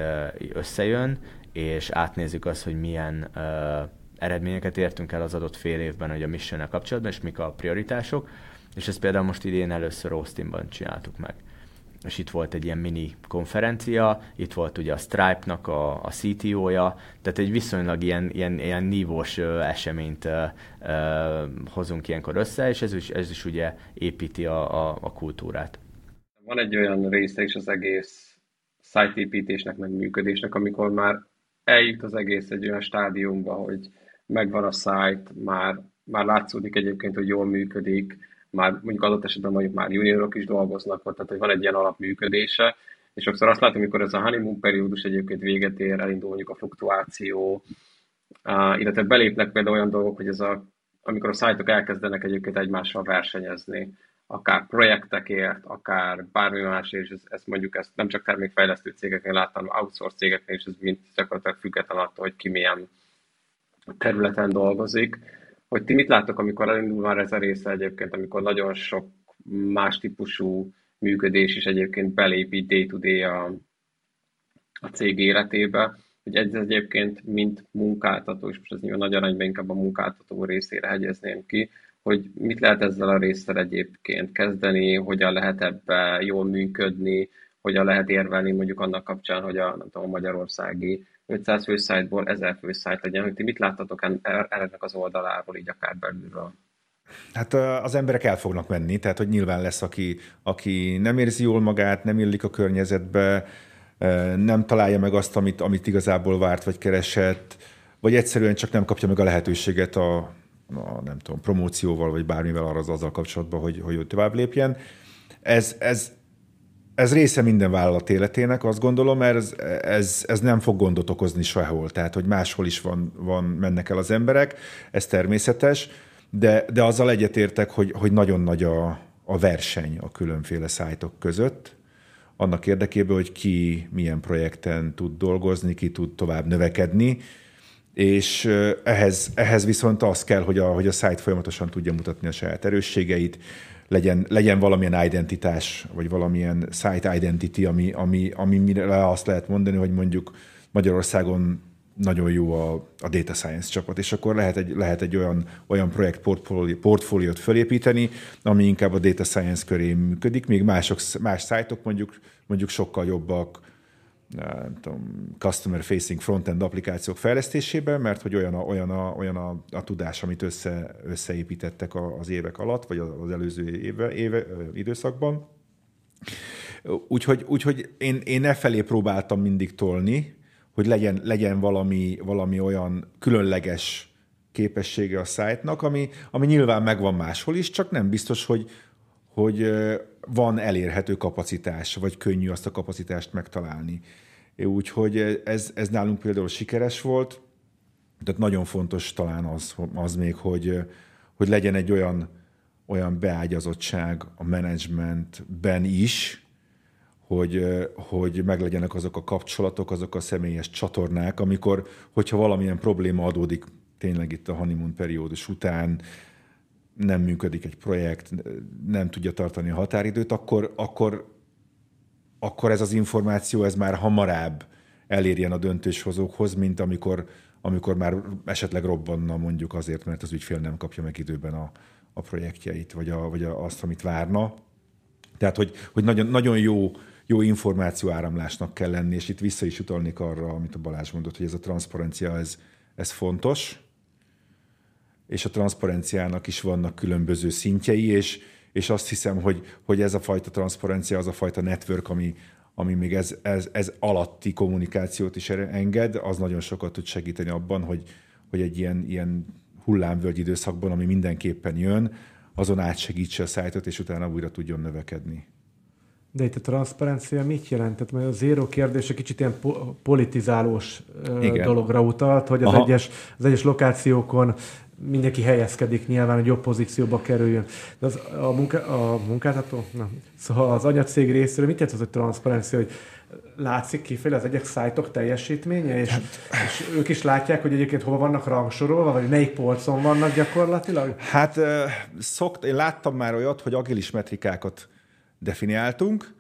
összejön, és átnézzük azt, hogy milyen eredményeket értünk el az adott fél évben, hogy a mission kapcsolatban, és mik a prioritások, és ezt például most idén először Austinban csináltuk meg. És itt volt egy ilyen mini konferencia, itt volt ugye a Stripe-nak a, a CTO-ja, tehát egy viszonylag ilyen, ilyen, ilyen nívós ö, eseményt ö, ö, hozunk ilyenkor össze, és ez is, ez is ugye építi a, a, a kultúrát. Van egy olyan része is az egész szájtépítésnek, meg működésnek, amikor már eljut az egész egy olyan stádiumba, hogy megvan a szájt, már, már látszódik egyébként, hogy jól működik, már mondjuk adott esetben mondjuk már juniorok is dolgoznak, tehát hogy van egy ilyen alapműködése, és sokszor azt látom, amikor ez a honeymoon periódus egyébként véget ér, elindul mondjuk a fluktuáció, illetve belépnek például olyan dolgok, hogy ez a, amikor a szájtok elkezdenek egyébként egymással versenyezni, akár projektekért, akár bármi más, és ez, ez mondjuk ezt nem csak termékfejlesztő cégeknél láttam, outsource cégeknél is ez mind gyakorlatilag független attól, hogy ki milyen területen dolgozik. Hogy ti mit láttok, amikor elindul már ez a része egyébként, amikor nagyon sok más típusú működés is egyébként belépít day-to-day a, a cég életébe, hogy ez egyébként mint munkáltató, és most ez nyilván nagy arányban inkább a munkáltató részére hegyezném ki, hogy mit lehet ezzel a résszel egyébként kezdeni, hogyan lehet ebbe jól működni, hogyan lehet érvelni mondjuk annak kapcsán, hogy a, nem tudom, a magyarországi 500 fő szájtból 1000 fő szájt legyen, hogy ti mit láttatok ennek az oldaláról, így akár belülről? Hát az emberek el fognak menni, tehát hogy nyilván lesz, aki, aki nem érzi jól magát, nem illik a környezetbe, nem találja meg azt, amit, amit igazából várt vagy keresett, vagy egyszerűen csak nem kapja meg a lehetőséget a, a nem tudom, promócióval, vagy bármivel arra az azzal kapcsolatban, hogy, hogy tovább lépjen. Ez, ez, ez része minden vállalat életének, azt gondolom, mert ez, ez, ez nem fog gondot okozni sehol. Tehát, hogy máshol is van, van, mennek el az emberek, ez természetes, de, de azzal egyetértek, hogy, hogy nagyon nagy a, a verseny a különféle szájtok között, annak érdekében, hogy ki milyen projekten tud dolgozni, ki tud tovább növekedni, és ehhez, ehhez viszont az kell, hogy a, hogy a site folyamatosan tudja mutatni a saját erősségeit, legyen, legyen valamilyen identitás, vagy valamilyen site identity, ami, ami, ami mire azt lehet mondani, hogy mondjuk Magyarországon nagyon jó a, a data science csapat, és akkor lehet egy, lehet egy olyan, olyan projekt portfóliót fölépíteni, ami inkább a data science köré működik, még mások, más szájtok mondjuk, mondjuk sokkal jobbak, nem tudom, customer facing frontend applikációk fejlesztésében, mert hogy olyan a, olyan a, olyan a, a tudás, amit össze, összeépítettek az évek alatt, vagy az előző éve, éve, időszakban. Úgyhogy, úgyhogy én, én e felé próbáltam mindig tolni, hogy legyen, legyen valami, valami olyan különleges képessége a szájtnak, ami, ami nyilván megvan máshol is, csak nem biztos, hogy, hogy van elérhető kapacitás, vagy könnyű azt a kapacitást megtalálni. Úgyhogy ez, ez nálunk például sikeres volt, tehát nagyon fontos talán az, az még, hogy, hogy legyen egy olyan, olyan beágyazottság a menedzsmentben is, hogy, hogy meglegyenek azok a kapcsolatok, azok a személyes csatornák, amikor, hogyha valamilyen probléma adódik tényleg itt a honeymoon periódus után, nem működik egy projekt, nem tudja tartani a határidőt, akkor, akkor, akkor ez az információ ez már hamarabb elérjen a döntéshozókhoz, mint amikor, amikor már esetleg robbanna mondjuk azért, mert az ügyfél nem kapja meg időben a, a projektjeit, vagy, a, vagy a, azt, amit várna. Tehát, hogy, hogy nagyon, nagyon jó, jó információ áramlásnak kell lenni, és itt vissza is utalnék arra, amit a Balázs mondott, hogy ez a transzparencia, ez, ez fontos, és a transzparenciának is vannak különböző szintjei, és, és azt hiszem, hogy, hogy ez a fajta transzparencia, az a fajta network, ami, ami még ez, ez, ez alatti kommunikációt is enged, az nagyon sokat tud segíteni abban, hogy, hogy egy ilyen, ilyen hullámvölgy időszakban, ami mindenképpen jön, azon átsegítse a szájtot, és utána újra tudjon növekedni. De itt a transzparencia mit jelent? Tehát mert a zéró kérdése kicsit ilyen po- politizálós Igen. dologra utalt, hogy az egyes, az egyes lokációkon mindenki helyezkedik nyilván, hogy jobb pozícióba kerüljön. De az, a, munka, a munkáltató, na, szóval az anyacég részéről mit jelent az, hogy transzparencia, hogy látszik kifele az egyik szájtok teljesítménye, és, és ők is látják, hogy egyébként hova vannak rangsorolva, vagy melyik polcon vannak gyakorlatilag? Hát szokt, én láttam már olyat, hogy agilis metrikákat definiáltunk,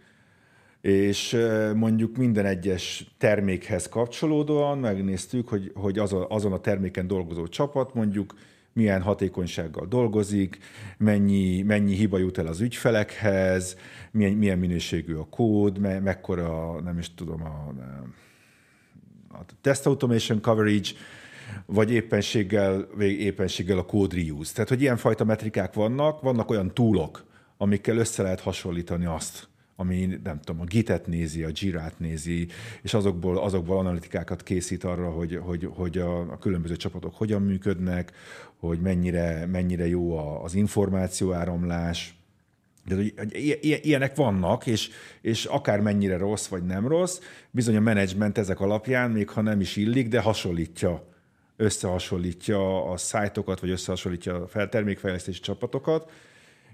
és mondjuk minden egyes termékhez kapcsolódóan megnéztük, hogy, hogy azon a terméken dolgozó csapat mondjuk milyen hatékonysággal dolgozik, mennyi, mennyi hiba jut el az ügyfelekhez, milyen, milyen minőségű a kód, me, mekkora, nem is tudom, a, a test automation coverage, vagy éppenséggel, éppenséggel a code reuse. Tehát, hogy ilyenfajta metrikák vannak, vannak olyan túlok, amikkel össze lehet hasonlítani azt, ami nem tudom, a Git-et nézi, a Jira-t nézi, és azokból, azokból analitikákat készít arra, hogy, hogy, hogy a, a különböző csapatok hogyan működnek, hogy mennyire, mennyire jó az információáramlás, de hogy ilyenek vannak, és, és akár mennyire rossz vagy nem rossz, bizony a menedzsment ezek alapján, még ha nem is illik, de hasonlítja, összehasonlítja a szájtokat, vagy összehasonlítja a termékfejlesztési csapatokat,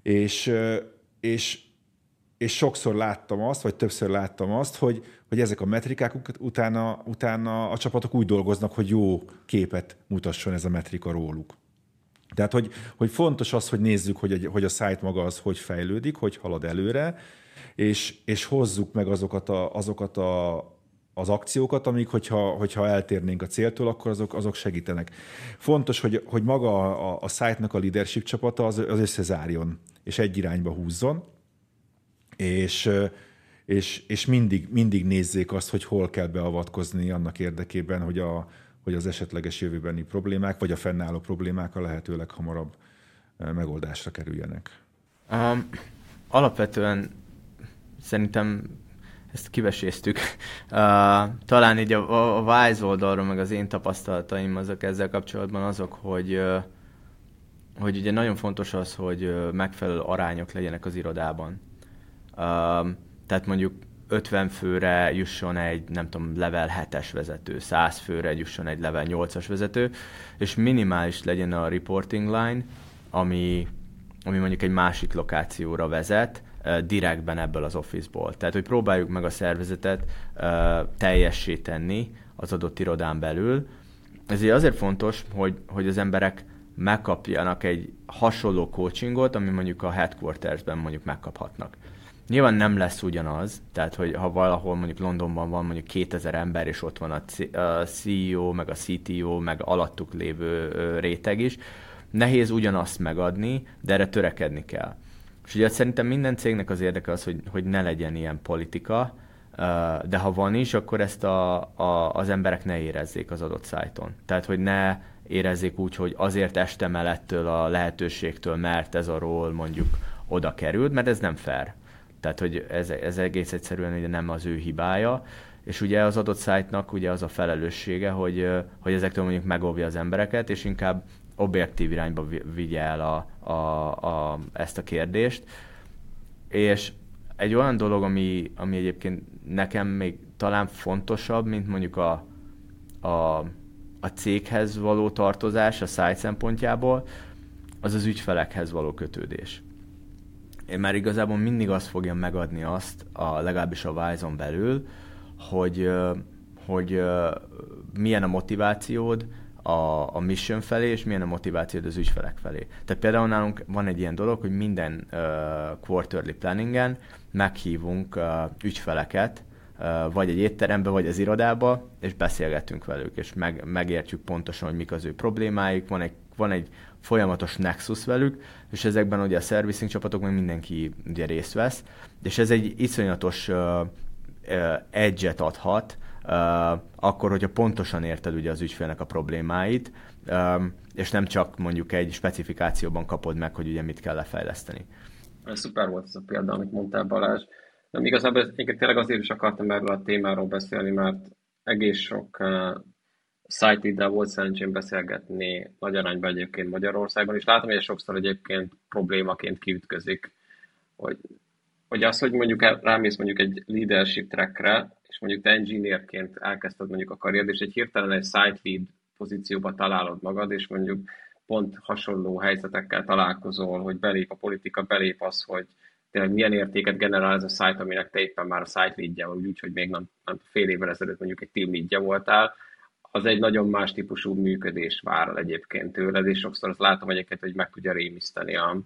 és, és, és sokszor láttam azt, vagy többször láttam azt, hogy, hogy ezek a metrikák utána, utána a csapatok úgy dolgoznak, hogy jó képet mutasson ez a metrika róluk. Tehát, hogy, hogy fontos az, hogy nézzük, hogy, egy, hogy a site maga az hogy fejlődik, hogy halad előre, és, és hozzuk meg azokat, a, azokat a, az akciókat, amik, hogyha, hogyha eltérnénk a céltól, akkor azok, azok segítenek. Fontos, hogy, hogy maga a, a site-nak a leadership csapata az, az összezárjon, és egy irányba húzzon, és, és, és mindig, mindig nézzék azt, hogy hol kell beavatkozni annak érdekében, hogy, a, hogy az esetleges jövőbeni problémák, vagy a fennálló problémák a lehető leghamarabb megoldásra kerüljenek. Um, alapvetően szerintem ezt kiveséztük. Uh, talán így a, a, a Wise oldalról, meg az én tapasztalataim azok ezzel kapcsolatban azok, hogy hogy ugye nagyon fontos az, hogy megfelelő arányok legyenek az irodában. Tehát mondjuk 50 főre jusson egy, nem tudom, level 7-es vezető, 100 főre jusson egy level 8-as vezető, és minimális legyen a reporting line, ami, ami mondjuk egy másik lokációra vezet, direktben ebből az office-ból. Tehát, hogy próbáljuk meg a szervezetet teljessé tenni az adott irodán belül. Ezért azért fontos, hogy, hogy az emberek megkapjanak egy hasonló coachingot, ami mondjuk a headquartersben mondjuk megkaphatnak. Nyilván nem lesz ugyanaz, tehát hogy ha valahol mondjuk Londonban van mondjuk 2000 ember, és ott van a CEO, meg a CTO, meg alattuk lévő réteg is, nehéz ugyanazt megadni, de erre törekedni kell. És ugye szerintem minden cégnek az érdeke az, hogy, hogy ne legyen ilyen politika, de ha van is, akkor ezt a, a, az emberek ne érezzék az adott szájton. Tehát, hogy ne érezzék úgy, hogy azért estem el ettől a lehetőségtől, mert ez a ról mondjuk oda került, mert ez nem fair. Tehát, hogy ez, ez egész egyszerűen ugye nem az ő hibája, és ugye az adott szájtnak ugye az a felelőssége, hogy, hogy ezektől mondjuk megóvja az embereket, és inkább objektív irányba vigye el a, a, a, ezt a kérdést. És egy olyan dolog, ami, ami egyébként nekem még talán fontosabb, mint mondjuk a, a, a céghez való tartozás a site szempontjából, az az ügyfelekhez való kötődés. Én már igazából mindig azt fogja megadni azt, a, legalábbis a Wise-on belül, hogy, hogy milyen a motivációd, a, a mission felé, és milyen a motivációd az ügyfelek felé. Tehát például nálunk van egy ilyen dolog, hogy minden uh, quarterly planningen meghívunk uh, ügyfeleket, uh, vagy egy étterembe, vagy az irodába, és beszélgetünk velük, és meg, megértjük pontosan, hogy mik az ő problémáik, van egy, van egy folyamatos nexus velük, és ezekben ugye a servicing csapatok meg mindenki ugye részt vesz, és ez egy iszonyatos uh, uh, edge-et adhat, uh, akkor, hogyha pontosan érted ugye az ügyfélnek a problémáit, um, és nem csak mondjuk egy specifikációban kapod meg, hogy ugye mit kell lefejleszteni. Szuper volt ez a példa, amit mondtál Balázs. Nem, igazából egyébként tényleg azért is akartam erről a témáról beszélni, mert egész sok site volt szerencsém beszélgetni nagy arányban egyébként Magyarországon, és látom, hogy sokszor egyébként problémaként kiütközik, hogy, hogy az, hogy mondjuk rámész mondjuk egy leadership trackre, és mondjuk te engineerként elkezdted mondjuk a karrier, és egy hirtelen egy site lead pozícióba találod magad, és mondjuk pont hasonló helyzetekkel találkozol, hogy belép a politika, belép az, hogy tényleg milyen értéket generál ez a site, aminek te éppen már a site leadje vagy úgy, hogy még nem, nem fél évvel ezelőtt mondjuk egy team leadje voltál, az egy nagyon más típusú működés vár egyébként tőled, és sokszor azt látom egyébként, hogy meg tudja rémiszteni a,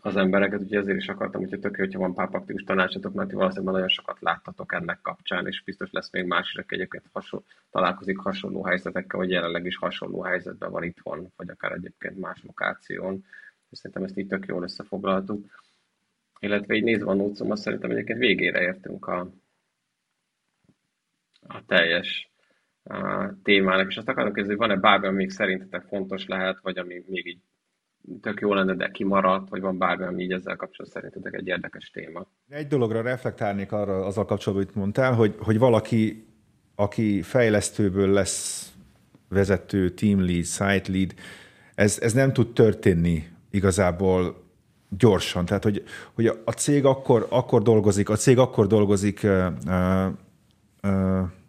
az embereket, úgyhogy ezért is akartam, hogyha tök hogyha van pár praktikus tanácsatok, mert valószínűleg nagyon sokat láttatok ennek kapcsán, és biztos lesz még más is, aki egyébként hasonló, találkozik hasonló helyzetekkel, vagy jelenleg is hasonló helyzetben van itthon, vagy akár egyébként más lokáción. És szerintem ezt így tök jól összefoglaltuk. Illetve így nézve a nócomat, szerintem egyébként végére értünk a, a teljes témának, és azt akarom kérdezni, hogy van-e bármi, ami még szerintetek fontos lehet, vagy ami még így tök jó lenne, de kimaradt, vagy van bármi, ami így ezzel kapcsolatban szerintetek egy érdekes téma? Egy dologra reflektálnék arra azzal kapcsolatban, amit mondtál, hogy, hogy valaki, aki fejlesztőből lesz vezető, team lead, site lead, ez, ez nem tud történni igazából gyorsan. Tehát, hogy, hogy a cég akkor, akkor dolgozik, a cég akkor dolgozik uh, hogy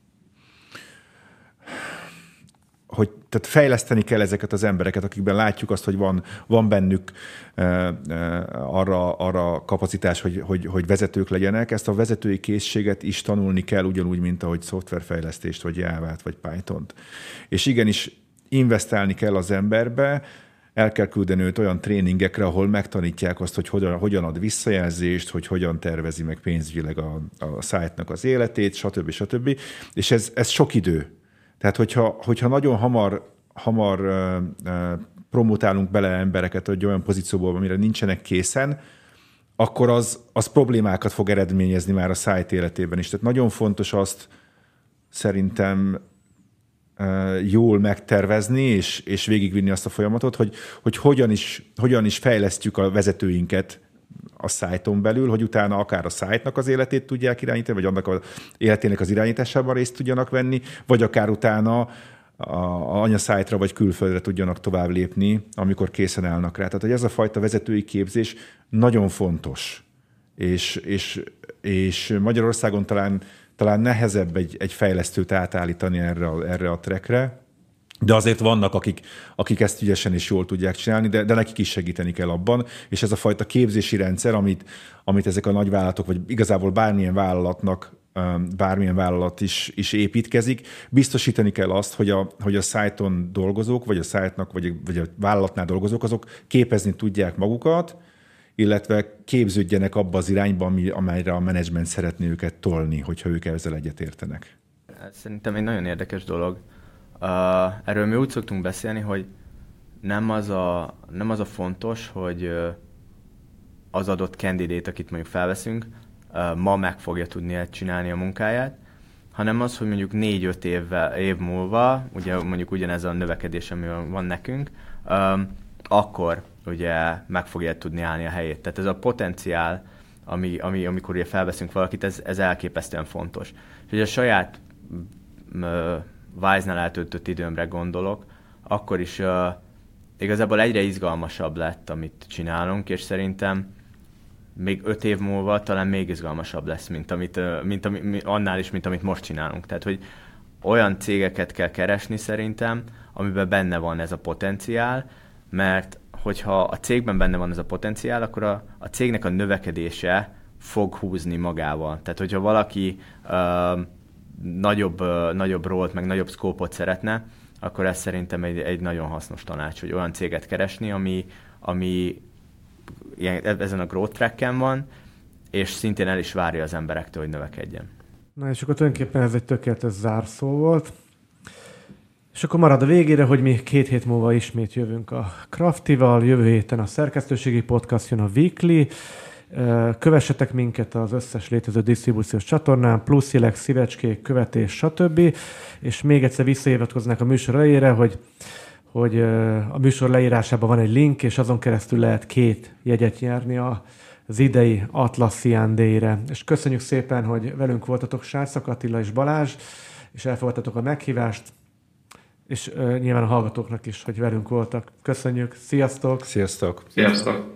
tehát fejleszteni kell ezeket az embereket, akikben látjuk azt, hogy van, van bennük e, arra, arra kapacitás, hogy, hogy, hogy vezetők legyenek. Ezt a vezetői készséget is tanulni kell, ugyanúgy, mint ahogy szoftverfejlesztést, vagy Java-t, vagy Python-t. És igenis investálni kell az emberbe, el kell küldeni őt olyan tréningekre, ahol megtanítják azt, hogy hogyan, hogyan ad visszajelzést, hogy hogyan tervezi meg pénzügyileg a, a szájtnak az életét, stb. stb. És ez, ez sok idő. Tehát, hogyha, hogyha nagyon hamar, hamar uh, uh, promotálunk bele embereket egy olyan pozícióba, amire nincsenek készen, akkor az, az problémákat fog eredményezni már a szájt életében is. Tehát nagyon fontos azt szerintem jól megtervezni, és, és végigvinni azt a folyamatot, hogy, hogy hogyan, is, hogyan is fejlesztjük a vezetőinket a szájton belül, hogy utána akár a szájtnak az életét tudják irányítani, vagy annak az életének az irányításában részt tudjanak venni, vagy akár utána a anyaszájtra vagy külföldre tudjanak tovább lépni, amikor készen állnak rá. Tehát, hogy ez a fajta vezetői képzés nagyon fontos. És, és, és Magyarországon talán, talán nehezebb egy, egy fejlesztőt átállítani erre, a, erre a trekre, de azért vannak, akik, akik ezt ügyesen és jól tudják csinálni, de, de nekik is segíteni kell abban, és ez a fajta képzési rendszer, amit, amit ezek a nagyvállalatok, vagy igazából bármilyen vállalatnak bármilyen vállalat is, is építkezik, biztosítani kell azt, hogy a, hogy a szájton dolgozók, vagy a szájtnak, vagy vagy a vállalatnál dolgozók, azok képezni tudják magukat, illetve képződjenek abba az irányba, ami, amelyre a menedzsment szeretné őket tolni, hogyha ők ezzel egyetértenek. Szerintem egy nagyon érdekes dolog Uh, erről mi úgy szoktunk beszélni, hogy nem az a, nem az a fontos, hogy az adott candidate, akit mondjuk felveszünk, ma meg fogja tudni csinálni a munkáját, hanem az, hogy mondjuk négy-öt év múlva, ugye mondjuk ugyanez a növekedés, ami van nekünk, um, akkor ugye meg fogja tudni állni a helyét. Tehát ez a potenciál, ami, ami, amikor ugye felveszünk valakit, ez, ez elképesztően fontos. És ugye a saját Wise-nál eltöltött időmre gondolok, akkor is uh, igazából egyre izgalmasabb lett, amit csinálunk, és szerintem még öt év múlva talán még izgalmasabb lesz, mint, amit, uh, mint ami, annál is, mint amit most csinálunk. Tehát, hogy olyan cégeket kell keresni szerintem, amiben benne van ez a potenciál, mert hogyha a cégben benne van ez a potenciál, akkor a, a cégnek a növekedése fog húzni magával. Tehát, hogyha valaki uh, nagyobb, nagyobb rólt, meg nagyobb szkópot szeretne, akkor ez szerintem egy, egy nagyon hasznos tanács, hogy olyan céget keresni, ami, ami ilyen, e, ezen a growth tracken van, és szintén el is várja az emberektől, hogy növekedjen. Na és akkor tulajdonképpen ez egy tökéletes zárszó volt. És akkor marad a végére, hogy mi két hét múlva ismét jövünk a Craftival, jövő héten a szerkesztőségi podcast jön a Weekly, Kövessetek minket az összes létező disztribúciós csatornán, pluszjelek, szívecskék, követés, stb. És még egyszer visszahivatkoznak a műsor elejére, hogy hogy a műsor leírásában van egy link, és azon keresztül lehet két jegyet nyerni a az idei Atlassian Day-re. És köszönjük szépen, hogy velünk voltatok Sárszak Attila és Balázs, és elfogadtatok a meghívást, és uh, nyilván a hallgatóknak is, hogy velünk voltak. Köszönjük, sziasztok! Sziasztok! Sziasztok!